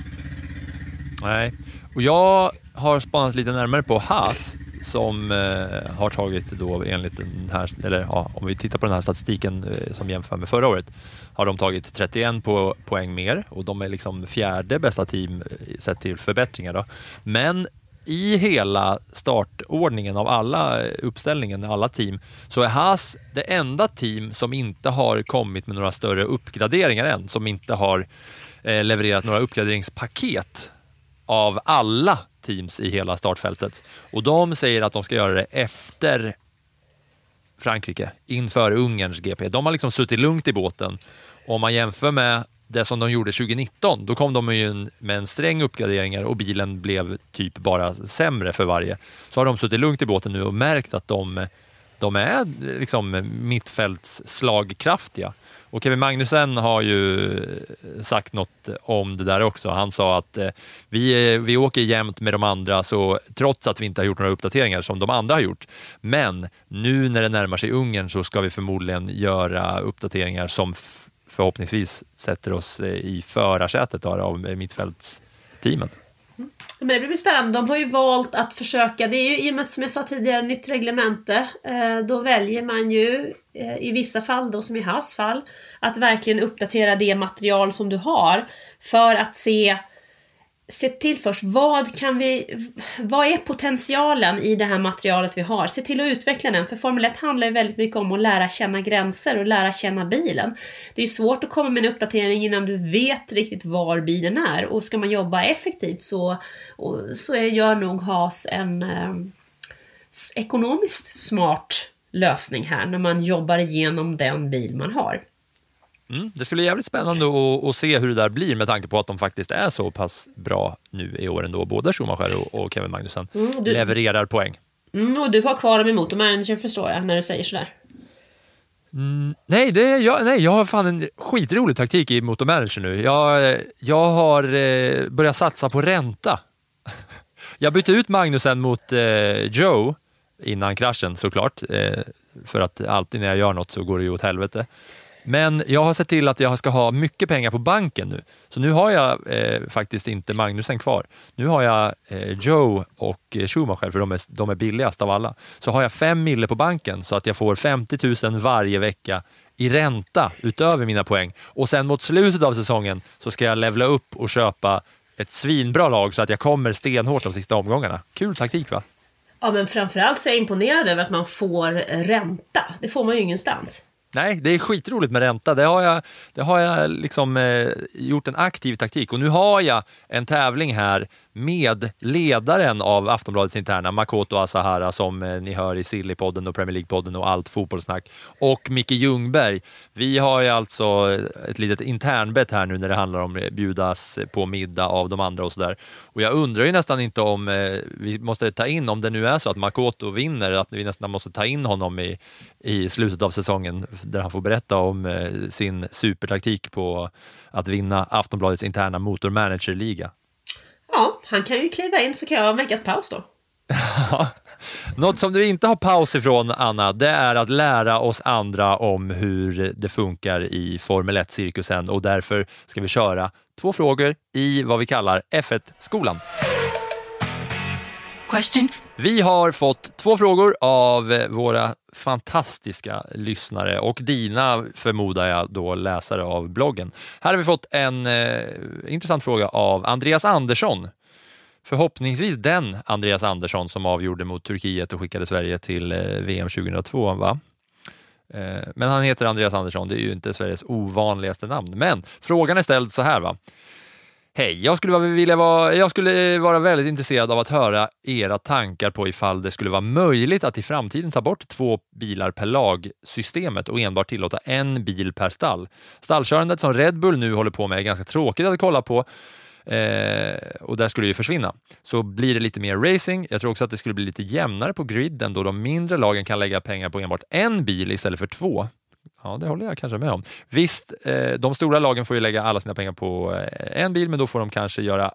Nej, och jag har spanat lite närmare på Haas som eh, har tagit då enligt den här, eller ja, om vi tittar på den här statistiken eh, som jämför med förra året, har de tagit 31 po poäng mer och de är liksom fjärde bästa team eh, sett till förbättringar. Då. Men i hela startordningen av alla eh, uppställningen, alla team, så är Haas det enda team som inte har kommit med några större uppgraderingar än, som inte har eh, levererat några uppgraderingspaket av alla teams i hela startfältet. Och de säger att de ska göra det efter Frankrike, inför Ungerns GP. De har liksom suttit lugnt i båten. Om man jämför med det som de gjorde 2019, då kom de ju med en sträng uppgraderingar och bilen blev typ bara sämre för varje. Så har de suttit lugnt i båten nu och märkt att de, de är liksom mittfältsslagkraftiga. Och Kevin Magnussen har ju eh, sagt något om det där också. Han sa att eh, vi, eh, vi åker jämnt med de andra, så trots att vi inte har gjort några uppdateringar som de andra har gjort. Men nu när det närmar sig Ungern så ska vi förmodligen göra uppdateringar som förhoppningsvis sätter oss eh, i förarsätet av mittfältsteamet. Mm.
Men det blir spännande. De har ju valt att försöka, det är ju i och med att som jag sa tidigare, nytt reglemente. Då väljer man ju Eh, i vissa fall, då som i Haas fall, att verkligen uppdatera det material som du har för att se se till först, vad kan vi, vad är potentialen i det här materialet vi har? Se till att utveckla den, för Formel 1 handlar ju väldigt mycket om att lära känna gränser och lära känna bilen. Det är svårt att komma med en uppdatering innan du vet riktigt var bilen är och ska man jobba effektivt så, och, så är, gör nog Haas en eh, ekonomiskt smart lösning här när man jobbar igenom den bil man har.
Mm, det skulle bli jävligt spännande att, att, se hur det där blir med tanke på att de faktiskt är så pass bra nu i år ändå. Både Schumacher och, och Kevin Magnusson mm, du, levererar poäng.
Mm, och du har kvar dem i motormanager förstår jag, när du säger sådär.
Mm, nej, det jag, nej, jag har fan en skitrolig taktik i motormanager nu. Jag, jag har eh, börjat satsa på ränta. Jag bytte ut Magnusen mot eh, Joe innan kraschen såklart. Eh, för att alltid när jag gör något så går det ju åt helvete. Men jag har sett till att jag ska ha mycket pengar på banken nu. Så nu har jag eh, faktiskt inte Magnusen kvar. Nu har jag eh, Joe och eh, Schumacher, för de är, de är billigast av alla. Så har jag fem mille på banken så att jag får 50 000 varje vecka i ränta utöver mina poäng. Och sen mot slutet av säsongen så ska jag levla upp och köpa ett svinbra lag så att jag kommer stenhårt de sista omgångarna. Kul taktik va?
Ja men framförallt så är jag imponerad över att man får ränta. Det får man ju ingenstans.
Nej, det är skitroligt med ränta. Det har jag, det har jag liksom, eh, gjort en aktiv taktik och nu har jag en tävling här med ledaren av Aftonbladets interna, Makoto Asahara, som eh, ni hör i Sillypodden och Premier League-podden och allt fotbollssnack, och Micke Ljungberg. Vi har ju alltså eh, ett litet internbett här nu när det handlar om att bjudas på middag av de andra och sådär. Och jag undrar ju nästan inte om eh, vi måste ta in, om det nu är så att Makoto vinner, att vi nästan måste ta in honom i, i slutet av säsongen där han får berätta om eh, sin supertaktik på att vinna Aftonbladets interna motormanagerliga.
Ja, han kan ju kliva in så kan jag ha en veckas paus då.
Något som du inte har paus ifrån, Anna, det är att lära oss andra om hur det funkar i Formel 1-cirkusen och därför ska vi köra två frågor i vad vi kallar F1-skolan. Question. Vi har fått två frågor av eh, våra fantastiska lyssnare och dina förmodar jag då läsare av bloggen. Här har vi fått en eh, intressant fråga av Andreas Andersson. Förhoppningsvis den Andreas Andersson som avgjorde mot Turkiet och skickade Sverige till eh, VM 2002. Va? Eh, men han heter Andreas Andersson, det är ju inte Sveriges ovanligaste namn. Men frågan är ställd så här. va. Hej, jag skulle, vilja vara, jag skulle eh, vara väldigt intresserad av att höra era tankar på ifall det skulle vara möjligt att i framtiden ta bort två bilar per lag-systemet och enbart tillåta en bil per stall. Stallkörandet som Red Bull nu håller på med är ganska tråkigt att kolla på eh, och där skulle det ju försvinna. Så blir det lite mer racing. Jag tror också att det skulle bli lite jämnare på griden då de mindre lagen kan lägga pengar på enbart en bil istället för två. Ja, det håller jag kanske med om. Visst, eh, de stora lagen får ju lägga alla sina pengar på eh, en bil, men då får de kanske göra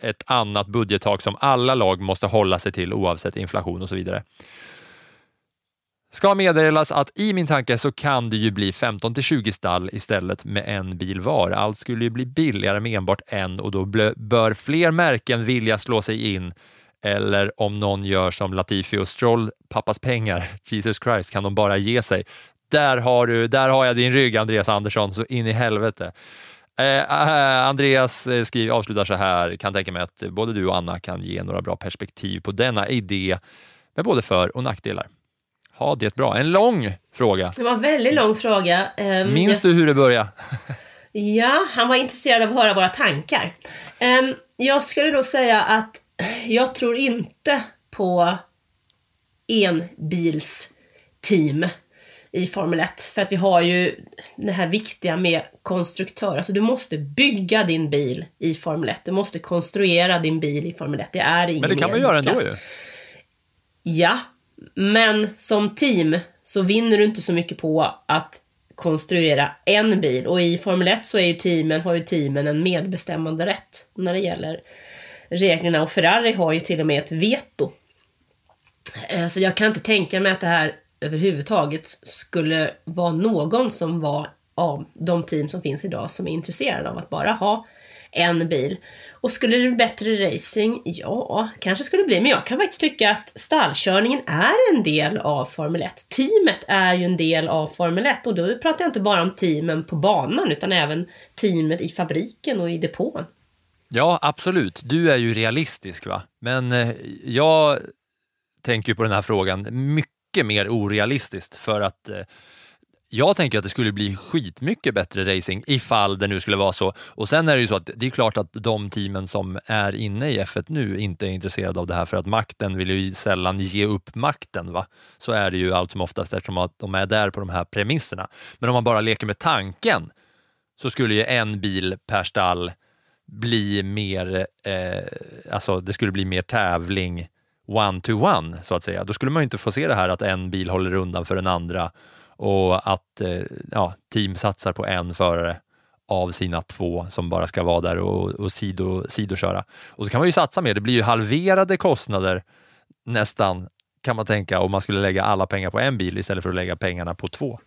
ett annat budgettak som alla lag måste hålla sig till oavsett inflation och så vidare. Ska meddelas att i min tanke så kan det ju bli 15 till 20 stall istället med en bil var. Allt skulle ju bli billigare med enbart en och då bör fler märken vilja slå sig in eller om någon gör som Latifi och Stroll, pappas pengar, Jesus Christ, kan de bara ge sig. Där har, du, där har jag din rygg, Andreas Andersson, så in i helvete. Eh, eh, Andreas eh, skriver, avslutar så här, kan tänka mig att både du och Anna kan ge några bra perspektiv på denna idé med både för och nackdelar. Ha det bra. En lång fråga.
Det var en väldigt lång fråga.
Um, Minns jag... du hur det började?
ja, han var intresserad av att höra våra tankar. Um, jag skulle då säga att jag tror inte på enbilsteam i Formel 1. För att vi har ju det här viktiga med konstruktör. Alltså du måste bygga din bil i Formel 1. Du måste konstruera din bil i Formel 1. Det är ingen
Men det kan man göra ändå ju.
Ja, men som team så vinner du inte så mycket på att konstruera en bil. Och i Formel 1 så är ju teamen, har ju teamen en medbestämmande rätt när det gäller reglerna. Och Ferrari har ju till och med ett veto. Eh, så jag kan inte tänka mig att det här överhuvudtaget skulle vara någon som var av de team som finns idag som är intresserade av att bara ha en bil. Och skulle det bli bättre racing? Ja, kanske skulle det bli. Men jag kan faktiskt tycka att stallkörningen är en del av Formel 1. Teamet är ju en del av Formel 1 och då pratar jag inte bara om teamen på banan utan även teamet i fabriken och i depån.
Ja, absolut. Du är ju realistisk, va? Men eh, jag tänker ju på den här frågan mycket mycket mer orealistiskt för att eh, jag tänker att det skulle bli skitmycket bättre racing ifall det nu skulle vara så. Och sen är det ju så att det är klart att de teamen som är inne i F1 nu inte är intresserade av det här för att makten vill ju sällan ge upp makten. Va? Så är det ju allt som oftast eftersom att de är där på de här premisserna. Men om man bara leker med tanken så skulle ju en bil per stall bli mer, eh, alltså det skulle bli mer tävling one to one så att säga. Då skulle man ju inte få se det här att en bil håller undan för den andra och att eh, ja, team satsar på en förare av sina två som bara ska vara där och, och sido, sidoköra. Och så kan man ju satsa mer, det blir ju halverade kostnader nästan kan man tänka om man skulle lägga alla pengar på en bil istället för att lägga pengarna på två.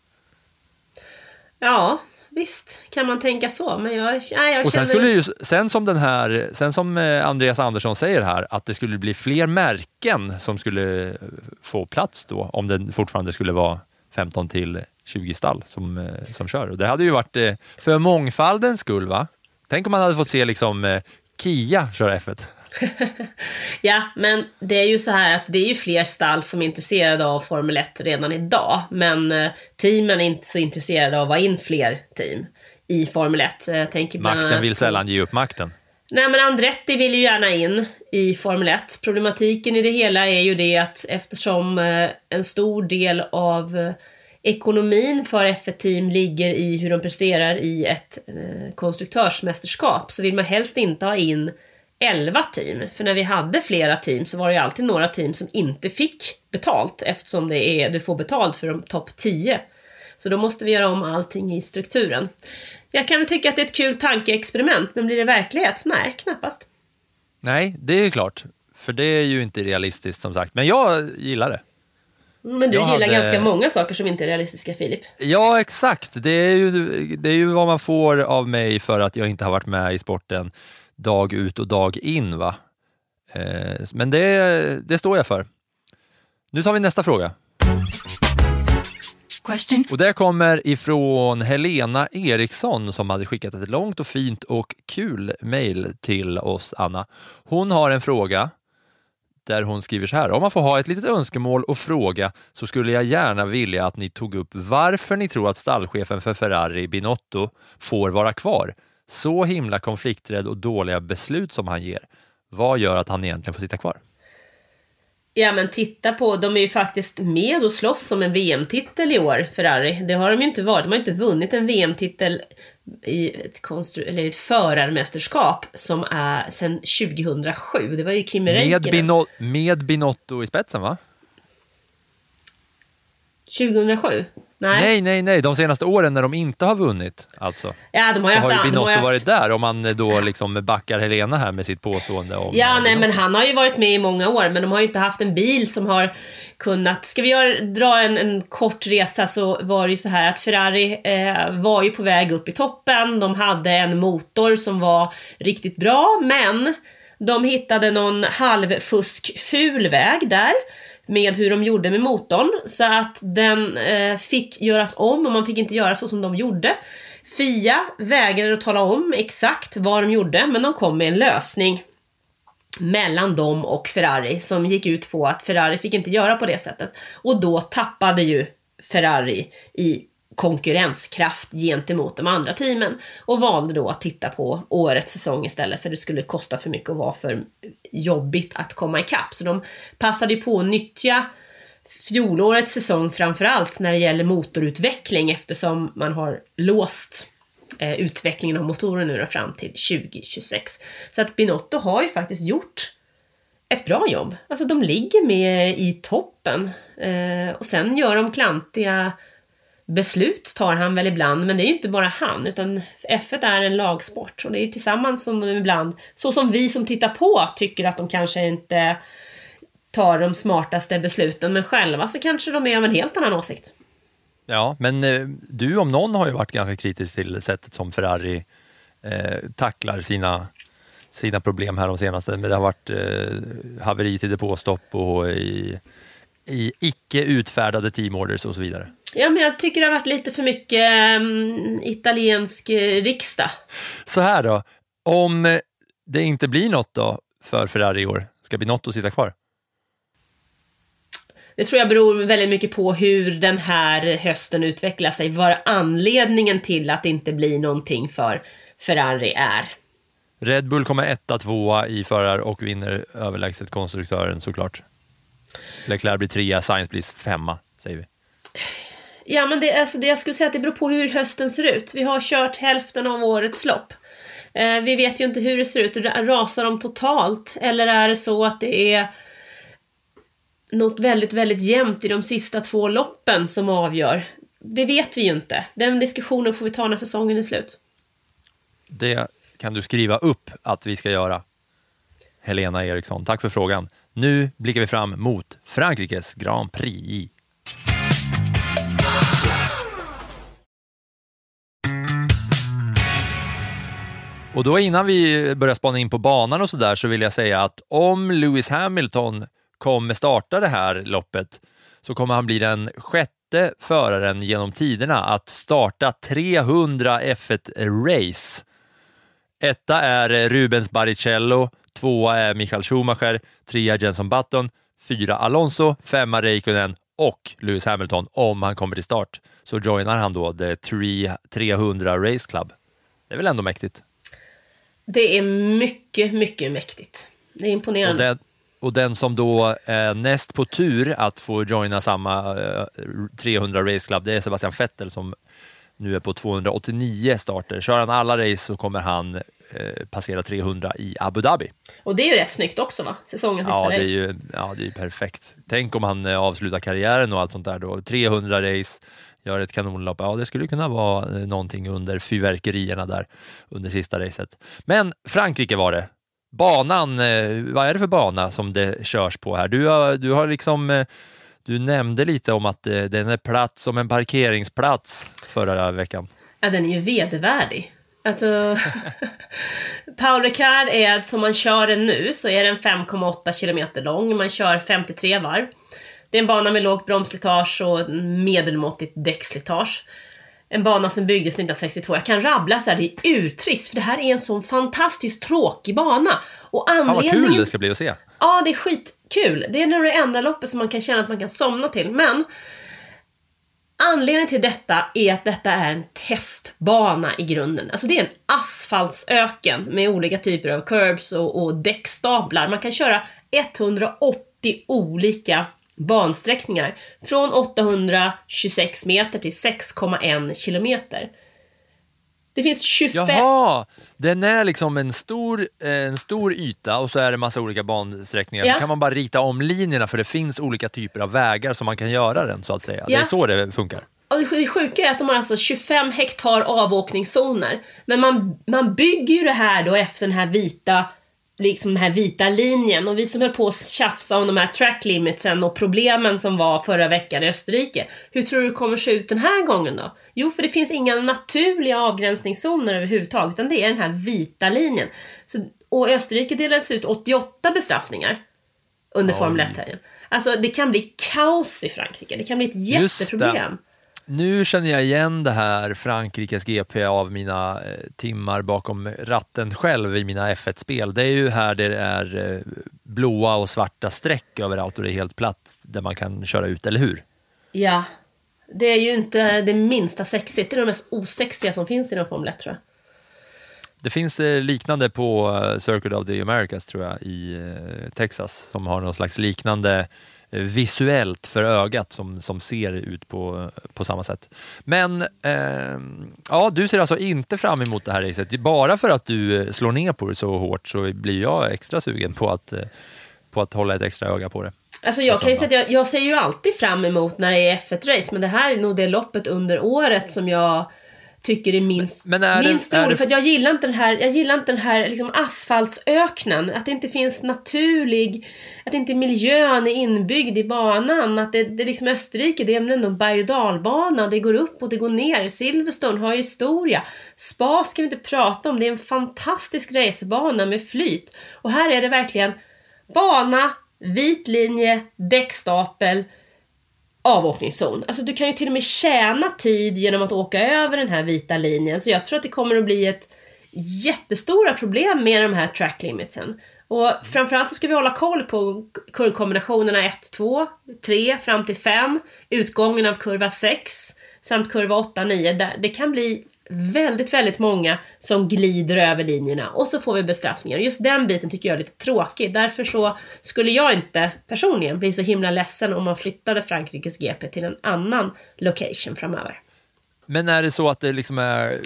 Ja, visst kan man tänka så, men jag, nej, jag
Och sen,
känner...
skulle ju, sen som den här, sen som eh, Andreas Andersson säger här, att det skulle bli fler märken som skulle eh, få plats då, om det fortfarande skulle vara 15 till 20 stall som, eh, som kör. Och det hade ju varit för mångfaldens skull, va? Tänk om man hade fått se liksom Kia köra F1.
Ja, men det är ju så här att det är ju fler stall som är intresserade av Formel 1 redan idag. Men eh, teamen är inte så intresserade av att vara in fler team i Formel 1. Jag tänker
Makten
annat
vill sällan ge upp makten.
Nej men Andretti vill ju gärna in i Formel 1. Problematiken i det hela är ju det att eftersom eh, en stor del av eh, ekonomin för F1-team ligger i hur de presterar i ett eh, konstruktörsmästerskap så vill man helst inte ha in 11 team. För när vi hade flera team så var det ju alltid några team som inte fick betalt eftersom det är, du får betalt för de topp 10. Så då måste vi göra om allting i strukturen. Jag kan väl tycka att det är ett kul tankeexperiment, men blir det verklighet? Nej, knappast.
Nej, det är klart. För det är ju inte realistiskt som sagt. Men jag gillar det.
Men du
Jag
gillar
hade-
ganska många saker som inte är realistiska, Filip.
Ja, exakt. Det är, ju, det är ju vad man får av mig för att jag inte har varit med i sporten dag ut och dag in. va. Eh, Men det, det står jag för. Nu tar vi nästa fråga.
Question.
Och det kommer ifrån Helena Eriksson som hade skickat ett långt och fint och kul mejl till oss, Anna. Hon har en fråga där hon skriver så här. Om man får ha ett litet önskemål och fråga så skulle jag gärna vilja att ni tog upp varför ni tror att stallchefen för Ferrari, Binotto, får vara kvar. Så himla konflikträdd och dåliga beslut som han ger. Vad gör att han egentligen får sitta kvar?
Ja, men titta på, de är ju faktiskt med och slåss om en VM-titel i år, Ferrari. Det har de ju inte varit. De har inte vunnit en VM-titel i ett, konstru- eller ett förarmästerskap som är sedan 2007. Det var ju Kimi
Med. Bino- med Binotto i spetsen, va?
2007? Nej.
Nej, nej, nej. De senaste åren när de inte har vunnit, alltså.
Ja, de har ju
så
haft...
har ju Binotto
haft-
varit där om man då liksom backar Helena här med sitt påstående om...
Ja,
eh,
nej, men han har ju varit med i många år, men de har ju inte haft en bil som har kunnat... Ska vi göra, dra en, en kort resa så var det ju så här att Ferrari eh, var ju på väg upp i toppen. De hade en motor som var riktigt bra, men de hittade någon halvfuskful väg där med hur de gjorde med motorn så att den eh, fick göras om och man fick inte göra så som de gjorde. Fia vägrade att tala om exakt vad de gjorde men de kom med en lösning mellan dem och Ferrari som gick ut på att Ferrari fick inte göra på det sättet. Och då tappade ju Ferrari i konkurrenskraft gentemot de andra teamen och valde då att titta på årets säsong istället för det skulle kosta för mycket och vara för jobbigt att komma ikapp. Så de passade ju på att nyttja fjolårets säsong framförallt när det gäller motorutveckling eftersom man har låst eh, utvecklingen av motorer nu då fram till 2026. Så att Binotto har ju faktiskt gjort ett bra jobb. Alltså de ligger med i toppen. Eh, och sen gör de klantiga beslut tar han väl ibland, men det är ju inte bara han, utan F1 är en lagsport och det är tillsammans som de ibland, så som vi som tittar på tycker att de kanske inte tar de smartaste besluten, men själva så kanske de är av en helt annan åsikt.
Ja, men eh, du om någon har ju varit ganska kritisk till sättet som Ferrari eh, tacklar sina, sina problem här de senaste. Men det har varit eh, haveri till depåstopp och i, i icke utfärdade teamorders och så vidare.
Ja, men jag tycker det har varit lite för mycket mm, italiensk eh, riksdag.
Så här då, om eh, det inte blir något då för Ferrari i år? Ska Binotto sitta kvar?
Det tror jag beror väldigt mycket på hur den här hösten utvecklar sig. Vad anledningen till att det inte blir någonting för Ferrari är.
Red Bull kommer etta, tvåa i förar och vinner överlägset konstruktören såklart. Leclerc blir trea, Sainz blir femma, säger vi.
Ja, men det, alltså det, jag skulle säga att det beror på hur hösten ser ut. Vi har kört hälften av årets lopp. Eh, vi vet ju inte hur det ser ut. Rasar de totalt? Eller är det så att det är något väldigt, väldigt jämnt i de sista två loppen som avgör? Det vet vi ju inte. Den diskussionen får vi ta när säsongen är slut.
Det kan du skriva upp att vi ska göra. Helena Eriksson, tack för frågan. Nu blickar vi fram mot Frankrikes Grand Prix. Och då innan vi börjar spana in på banan och sådär så vill jag säga att om Lewis Hamilton kommer starta det här loppet så kommer han bli den sjätte föraren genom tiderna att starta 300 F1-race. Etta är Rubens Barrichello, tvåa är Michael Schumacher, trea Jenson Button, fyra Alonso, femma Räikkönen och Lewis Hamilton om han kommer till start. Så joinar han då The 300 Race Club. Det är väl ändå mäktigt?
Det är mycket, mycket mäktigt. Det är imponerande.
Och den, och den som då är näst på tur att få joina samma 300 Race Club, det är Sebastian Vettel som nu är på 289 starter. Kör han alla race så kommer han eh, passera 300 i Abu Dhabi.
Och det är ju rätt snyggt också va? Säsongens sista
ja,
race.
Det är ju, ja, det är ju perfekt. Tänk om han eh, avslutar karriären och allt sånt där då. 300 race, gör ett kanonlopp. Ja, det skulle kunna vara eh, någonting under fyrverkerierna där under sista racet. Men Frankrike var det. Banan, eh, vad är det för bana som det körs på här? Du har, du har liksom du nämnde lite om att den är platt som en parkeringsplats förra veckan.
Ja, den är ju vedervärdig. Alltså, Paul Ricard är, som man kör den nu, så är den 5,8 kilometer lång. Man kör 53 varv. Det är en bana med lågt bromsslitage och medelmåttigt däckslitage. En bana som byggdes 1962. Jag kan rabbla så här, det är urtrist, för det här är en sån fantastiskt tråkig bana. Och anledningen...
Fan vad kul det ska bli att se.
Ja, det är skitkul. Det är nog det enda loppet som man kan känna att man kan somna till. Men Anledningen till detta är att detta är en testbana i grunden. Alltså det är en asfaltsöken med olika typer av curbs och, och däckstaplar. Man kan köra 180 olika bansträckningar från 826 meter till 6,1 kilometer. Det finns 25...
Jaha! Den är liksom en stor, en stor yta och så är det massa olika bansträckningar.
Ja.
Så kan man bara rita om linjerna för det finns olika typer av vägar som man kan göra den så att säga. Det
Ja.
är så det funkar.
Och det det sjuka är att de har alltså 25 hektar avåkningszoner. Men man, man bygger ju det här då efter den här vita liksom den här vita linjen och vi som höll på att tjafsa om de här track limitsen och problemen som var förra veckan i Österrike. Hur tror du det kommer se ut den här gången då? Jo, för det finns inga naturliga avgränsningszoner överhuvudtaget, utan det är den här vita linjen. Så, och i Österrike delades ut 88 bestraffningar under. Formel 1-helgen. Alltså det kan bli kaos i Frankrike, det kan bli ett jätteproblem.
Nu känner jag igen det här Frankrikes GP av mina eh, timmar bakom ratten själv i mina F1-spel. Det är ju här det är eh, blåa och svarta streck överallt och det är helt platt där man kan köra ut, eller hur?
Ja. Det är ju inte det minsta sexigt. Det är det mest osexiga som finns inom Formel 1 tror jag.
Det finns eh, liknande på Circuit of the Americas tror jag i Texas som har någon slags liknande visuellt för ögat som, som ser ut på, på samma sätt. Men eh, ja, du ser alltså inte fram emot det här racet. Bara för att du eh, slår ner på det så hårt så blir jag extra sugen på att, eh, på att hålla ett extra öga på det.
Alltså jag kan ju säga att jag, jag ser ju alltid fram emot när det är F1-race, men det här är nog det loppet under året som jag tycker är minst,
Men är
minst
är
roligt.
det-
För att jag gillar inte den här, jag gillar inte den här liksom asfaltsöknen. Att det inte finns naturlig, att inte miljön är inbyggd i banan. Att det, det är liksom Österrike, det är ändå berg och dalbana. Det går upp och det går ner. Silverstone har historia. Spa ska vi inte prata om. Det är en fantastisk racebana med flyt. Och här är det verkligen bana, vit linje, däckstapel, avåkningszon. Alltså du kan ju till och med tjäna tid genom att åka över den här vita linjen. Så jag tror att det kommer att bli ett jättestora problem med de här track limitsen. Och framförallt så ska vi hålla koll på kurvkombinationerna 1, 2, 3 fram till 5, utgången av kurva 6 samt kurva 8, 9. Det kan bli väldigt, väldigt många som glider över linjerna och så får vi bestraffningar. Just den biten tycker jag är lite tråkig. Därför så skulle jag inte personligen bli så himla ledsen om man flyttade Frankrikes GP till en annan location framöver.
Men är det så att det liksom är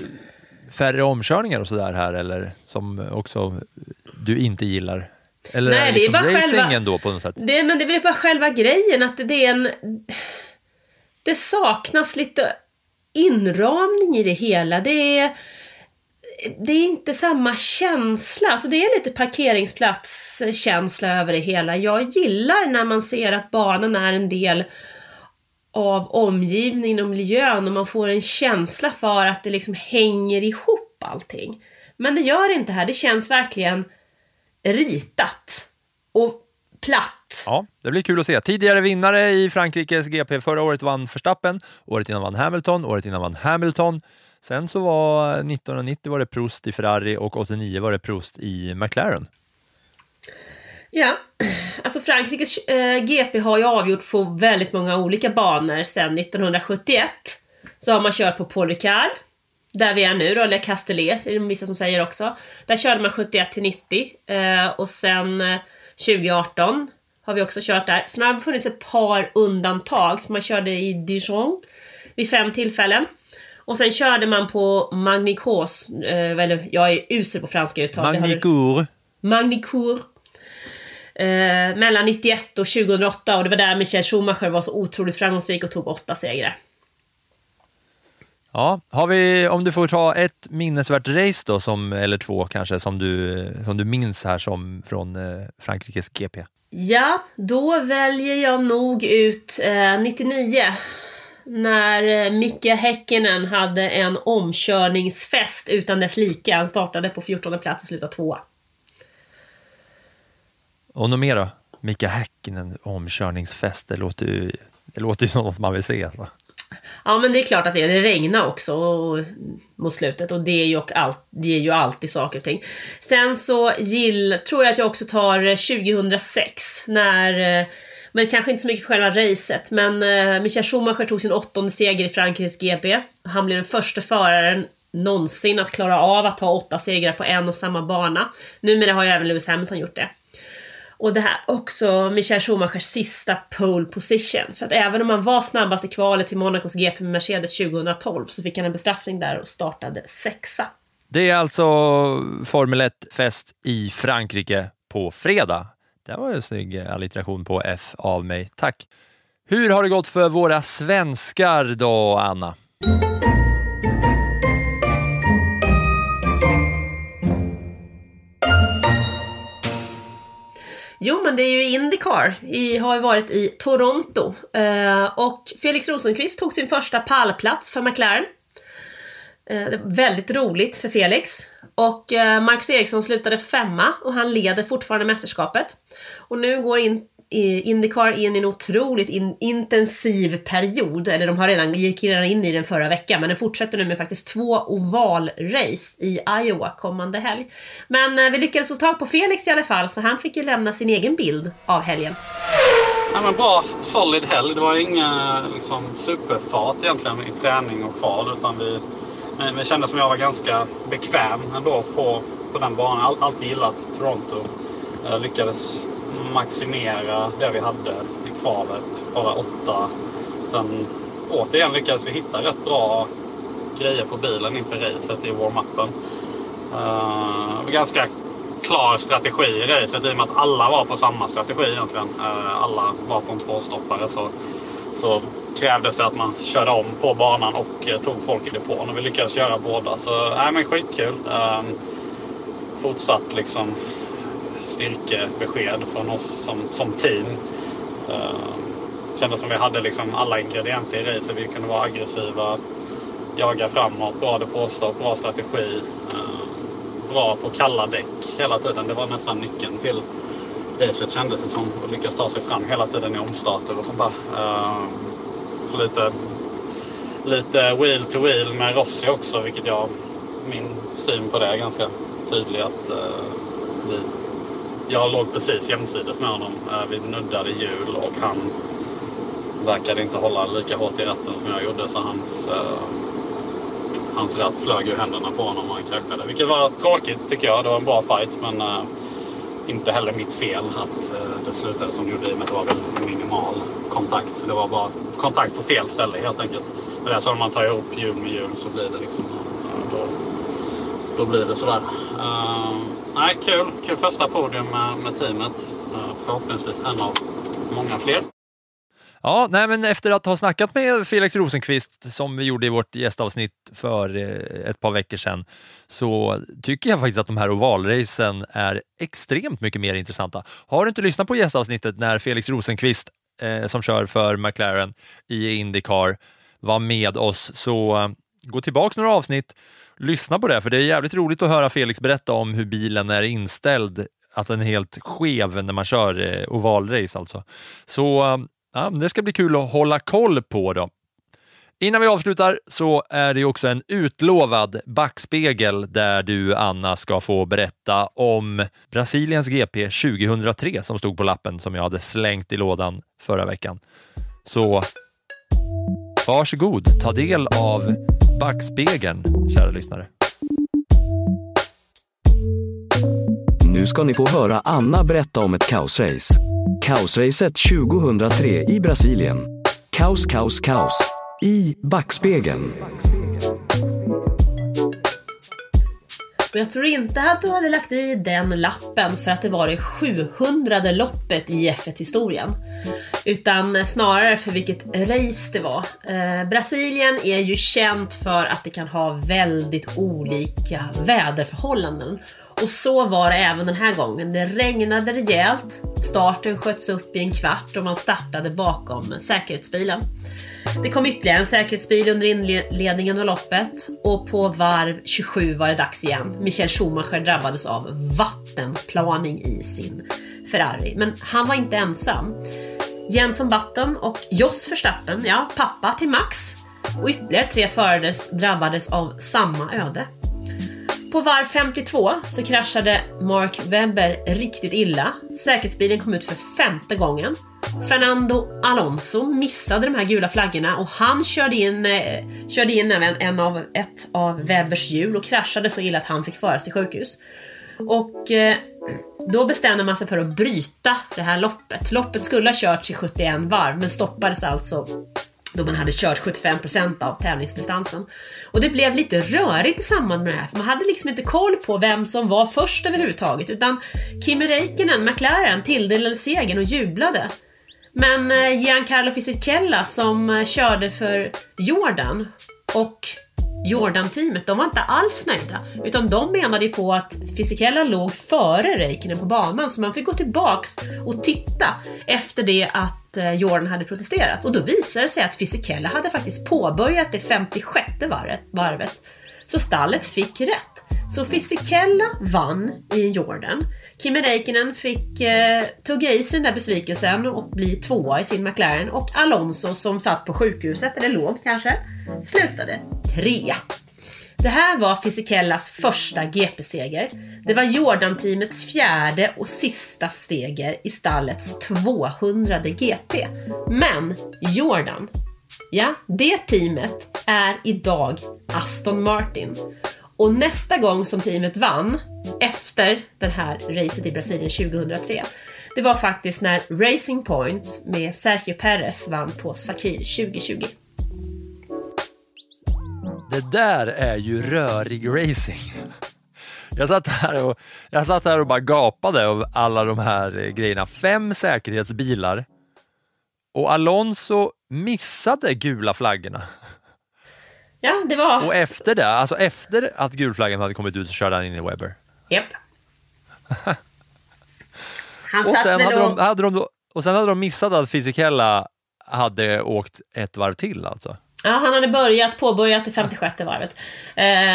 färre omkörningar och sådär här eller som också du inte gillar? Eller
Nej,
är det,
det är
liksom
bara själva-
då på något sätt?
Det, men det är väl bara själva grejen att det är en... Det saknas lite inramning i det hela. Det är... Det är inte samma känsla, alltså det är lite parkeringsplatskänsla över det hela. Jag gillar när man ser att banan är en del av omgivningen och miljön och man får en känsla för att det liksom hänger ihop allting. Men det gör det inte här, det känns verkligen ritat och platt.
Ja, det blir kul att se. Tidigare vinnare i Frankrikes GP. Förra året vann Verstappen, året innan vann Hamilton, året innan vann Hamilton. Sen så var 1990 var det Prost i Ferrari och 89 var det Prost i McLaren.
Ja, alltså Frankrikes eh, GP har ju avgjort på väldigt många olika banor sedan 1971. Så har man kört på Paul Ricard, där vi är nu då, eller Castellet är det vissa som säger också. Där körde man 71 till 90 eh, och sen eh, 2018 har vi också kört där. Sen har det funnits ett par undantag, för man körde i Dijon vid fem tillfällen. Och sen körde man på Magnicos, eh, eller jag är usel på franska uttal.
Magnicourt.
Magnicourt. Eh, mellan 91 och 2008 och det var där Michael Schumacher var så otroligt framgångsrik och tog åtta segrar.
Ja, har vi, om du får ta ett minnesvärt race då, som, eller två kanske, som du, som du minns här som från eh, Frankrikes GP?
Ja, då väljer jag nog ut eh, 99. När eh, Micke Häkkinen hade en omkörningsfest utan dess like. Han startade på 14 plats och slutade tvåa.
Och något mer då? Mika Häkkinen, omkörningsfest, det låter ju, det låter ju som något man vill se. Alltså.
Ja men det är klart att det, det regnade också och- mot slutet och det är ju, allt, det är ju alltid saker och ting. Sen så gill, tror jag att jag också tar eh, 2006 när, eh, men kanske inte så mycket för själva racet, men eh, Michael Schumacher tog sin åttonde seger i Frankrikes GP. Han blev den första föraren någonsin att klara av att ta åtta segrar på en och samma bana. Numera har ju även Lewis Hamilton gjort det. Och det här också Michael Schumachers sista pole position. För att även om han var snabbast i kvalet till Monacos GP med Mercedes 2012 så fick han en bestraffning där och startade sexa.
Det är alltså Formel 1-fest i Frankrike på fredag. Det var ju en snygg allitteration på F av mig. Tack! Hur har det gått för våra svenskar då, Anna?
Jo, men det är ju Indycar. Vi har ju varit i Toronto. Eh, och Felix Rosenqvist tog sin första pallplats för McLaren. Eh, det var väldigt roligt för Felix. Och eh, Marcus Eriksson slutade femma och han leder fortfarande mästerskapet. Och nu går in, Eh, Indycar in i en otroligt in, intensiv period. Eller de har redan, gick redan in i den förra veckan, men den fortsätter nu med faktiskt två ovalrace i Iowa kommande helg. Men eh, vi lyckades få tag på Felix i alla fall, så han fick ju lämna sin egen bild av helgen.
Ja, men bra, solid helg. Det var inga liksom, superfart egentligen i träning och kval. Utan vi, men det kändes som jag var ganska bekväm ändå på, på den banan. All, alltid gillat Toronto. Jag lyckades maximera det vi hade i kvalet. Bara åtta. Sen återigen lyckades vi hitta rätt bra grejer på bilen inför racet i warm-upen. Uh, ganska klar strategi i racet i och med att alla var på samma strategi egentligen. Uh, alla var på en tvåstoppare så, så krävdes det att man körde om på banan och uh, tog folk i depån och vi lyckades göra båda. Så nej men skitkul. Uh, fortsatt liksom styrkebesked från oss som, som team. Uh, kändes som vi hade liksom alla ingredienser i racet. Vi kunde vara aggressiva, jaga framåt, bra depåstopp, bra strategi. Uh, bra på kalla däck hela tiden. Det var nästan nyckeln till racet kändes det som. Att lyckas ta sig fram hela tiden i omstarter och sånt där. Uh, Så lite, lite wheel to wheel med Rossi också vilket jag min syn på det är ganska tydlig. Att, uh, vi, jag låg precis jämsides med honom. Eh, vi nuddade hjul och han verkade inte hålla lika hårt i ratten som jag gjorde. Så hans, eh, hans ratt flög ur händerna på honom och han kraschade. Vilket var tråkigt tycker jag. Det var en bra fight men eh, inte heller mitt fel att eh, det slutade som det gjorde i och med att det var väldigt minimal kontakt. Det var bara kontakt på fel ställe helt enkelt. Men det är så när man tar ihop hjul med hjul så blir det liksom... Eh, då, då blir det sådär. Uh, nej, kul. Kul första podium med, med teamet. Eh, förhoppningsvis en av många fler.
Ja, nej, men efter att ha snackat med Felix Rosenqvist som vi gjorde i vårt gästavsnitt för eh, ett par veckor sedan så tycker jag faktiskt att de här ovalracen är extremt mycket mer intressanta. Har du inte lyssnat på gästavsnittet när Felix Rosenqvist eh, som kör för McLaren i Indycar var med oss så eh, gå tillbaks några avsnitt, lyssna på det för det är jävligt roligt att höra Felix berätta om hur bilen är inställd att den är helt skev när man kör eh, ovalrace alltså. Så eh, Ja, det ska bli kul att hålla koll på då. Innan vi avslutar så är det också en utlovad backspegel där du, Anna, ska få berätta om Brasiliens GP 2003 som stod på lappen som jag hade slängt i lådan förra veckan. Så varsågod, ta del av backspegeln, kära lyssnare.
Nu ska ni få höra Anna berätta om ett kaosrace. Kaosracet 2003 i Brasilien. Kaos, kaos, kaos. I backspegeln.
Och jag tror inte att du hade lagt i den lappen för att det var det 700 loppet i F1-historien. Utan snarare för vilket race det var. Eh, Brasilien är ju känt för att det kan ha väldigt olika väderförhållanden. Och så var det även den här gången. Det regnade rejält, starten sköts upp i en kvart och man startade bakom säkerhetsbilen. Det kom ytterligare en säkerhetsbil under inledningen av loppet och på varv 27 var det dags igen. Michael Schumacher drabbades av vattenplaning i sin Ferrari. Men han var inte ensam. Jenson Button och Jos Verstappen, ja, pappa till Max, och ytterligare tre förare drabbades av samma öde. På varv 52 så kraschade Mark Webber riktigt illa. Säkerhetsbilen kom ut för femte gången. Fernando Alonso missade de här gula flaggorna och han körde in, eh, körde in även en av, ett av Webers hjul och kraschade så illa att han fick föras till sjukhus. Och eh, då bestämde man sig för att bryta det här loppet. Loppet skulle ha körts i 71 varv men stoppades alltså då man hade kört 75% av tävlingsdistansen. Och det blev lite rörigt i samband med det här, för man hade liksom inte koll på vem som var först överhuvudtaget, utan Kimi Räikkönen, McLaren, tilldelade segern och jublade. Men eh, Giancarlo Fisichella som eh, körde för Jordan och Jordan-teamet, de var inte alls nöjda. Utan de menade ju på att Fisichella låg före Räikkönen på banan, så man fick gå tillbaks och titta efter det att eh, Jordan hade protesterat. Och då visade det sig att Fisichella hade faktiskt påbörjat det 56 varvet. Så stallet fick rätt. Så Fisichella vann i Jordan. Kimi Räikkönen fick eh, tugga i sig den där besvikelsen och bli tvåa i sin McLaren. Och Alonso som satt på sjukhuset, eller låg kanske, slutade trea. Det här var Fisikellas första GP-seger. Det var Jordan-teamets fjärde och sista seger i stallets 200 GP. Men Jordan, ja, det teamet är idag Aston Martin. Och nästa gång som teamet vann, efter det här racet i Brasilien 2003, det var faktiskt när Racing Point med Sergio Perez vann på Sakir 2020.
Det där är ju rörig racing. Jag satt, här och, jag satt här och bara gapade av alla de här eh, grejerna. Fem säkerhetsbilar och Alonso missade gula flaggorna.
Ja, det var...
Och efter det, alltså efter att gulflaggan hade kommit ut så körde han in i Webber.
Japp. Han
och,
satt
sen hade de, hade de, då- och sen hade de missat att Fisichella hade åkt ett varv till alltså.
Ja, han hade börjat, påbörjat det 56 varvet.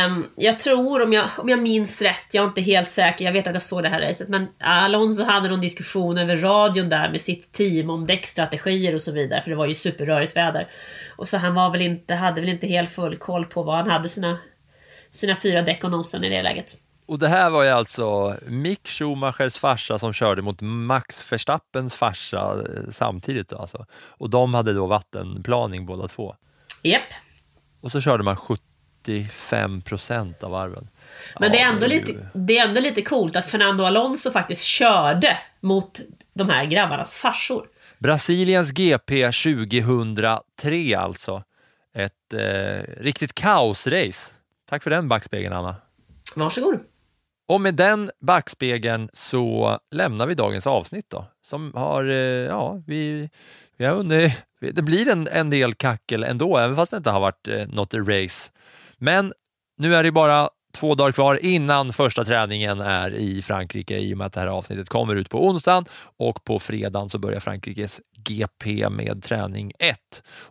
Um, jag tror, om jag, om jag minns rätt, jag är inte helt säker, jag vet att jag såg det här racet, men Alonso hade någon diskussion över radion där med sitt team om däckstrategier och så vidare, för det var ju superrörigt väder. Och så han var väl inte, hade väl inte helt full koll på var han hade sina, sina fyra däck och nosen i det läget.
Och det här var ju alltså Mick Schumachers farsa som körde mot Max Verstappens farsa eh, samtidigt. Då alltså. Och de hade då vattenplaning båda två.
Japp.
Och så körde man 75 procent av varven.
Men det, är
Ja,
ändå
det är
lite,
ju-
det är ändå lite coolt att Fernando Alonso faktiskt körde mot de här grabbarnas farsor.
Brasiliens GP 2003 alltså. Ett eh, riktigt kaosrace. Tack för den backspegeln Anna.
Varsågod.
Och med den backspegeln så lämnar vi dagens avsnitt då. Som har, eh, ja, vi, vi har hunnit, det blir en, en del kackel ändå, även fast det inte har varit eh, något race. Men nu är det bara två dagar kvar innan första träningen är i Frankrike i och med att det här avsnittet kommer ut på onsdagen och på fredagen så börjar Frankrikes GP med träning 1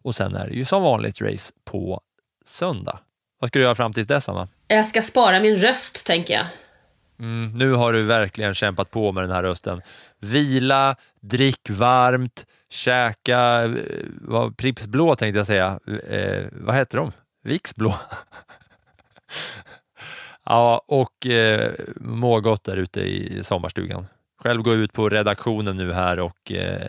och sen är det ju som vanligt race på söndag. Vad ska du göra fram tills dess Anna?
Jag ska spara min röst, tänker jag.
Mm, nu har du verkligen kämpat på med den här rösten. Vila, drick varmt, käka, eh, vad, Pripps blå tänkte jag säga. Eh, vad heter de? Vicks blå. ja, och eh, må gott där ute i sommarstugan. Själv går jag ut på redaktionen nu här och eh,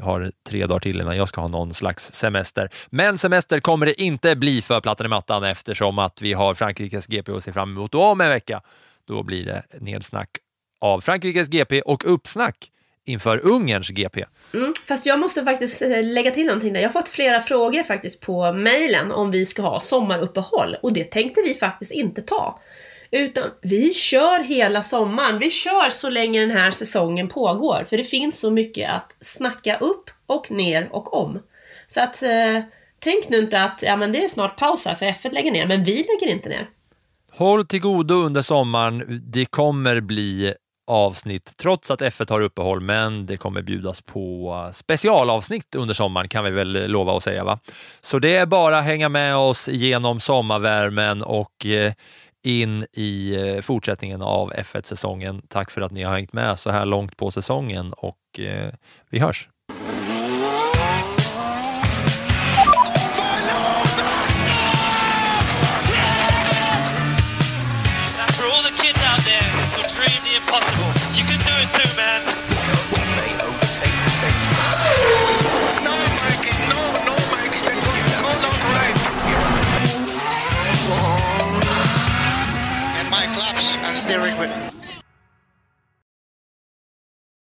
har tre dagar till innan jag ska ha någon slags semester. Men semester kommer det inte bli för plattan i mattan eftersom att vi har Frankrikes GP att se fram emot och om en vecka då blir det nedsnack av Frankrikes GP och uppsnack inför Ungerns GP.
Mm, fast jag måste faktiskt eh, lägga till någonting där. Jag har fått flera frågor faktiskt på mejlen om vi ska ha sommaruppehåll och det tänkte vi faktiskt inte ta. Utan vi kör hela sommaren. Vi kör så länge den här säsongen pågår. För det finns så mycket att snacka upp och ner och om. Så att eh, tänk nu inte att ja, men det är snart paus här för F1 lägger ner, men vi lägger inte ner.
Håll till godo under sommaren. Det kommer bli avsnitt trots att F1 har uppehåll, men det kommer bjudas på specialavsnitt under sommaren kan vi väl lova att säga. va? Så det är bara att hänga med oss genom sommarvärmen och eh, in i eh, fortsättningen av F1-säsongen. Tack för att ni har hängt med så här långt på säsongen och eh, vi hörs.
And my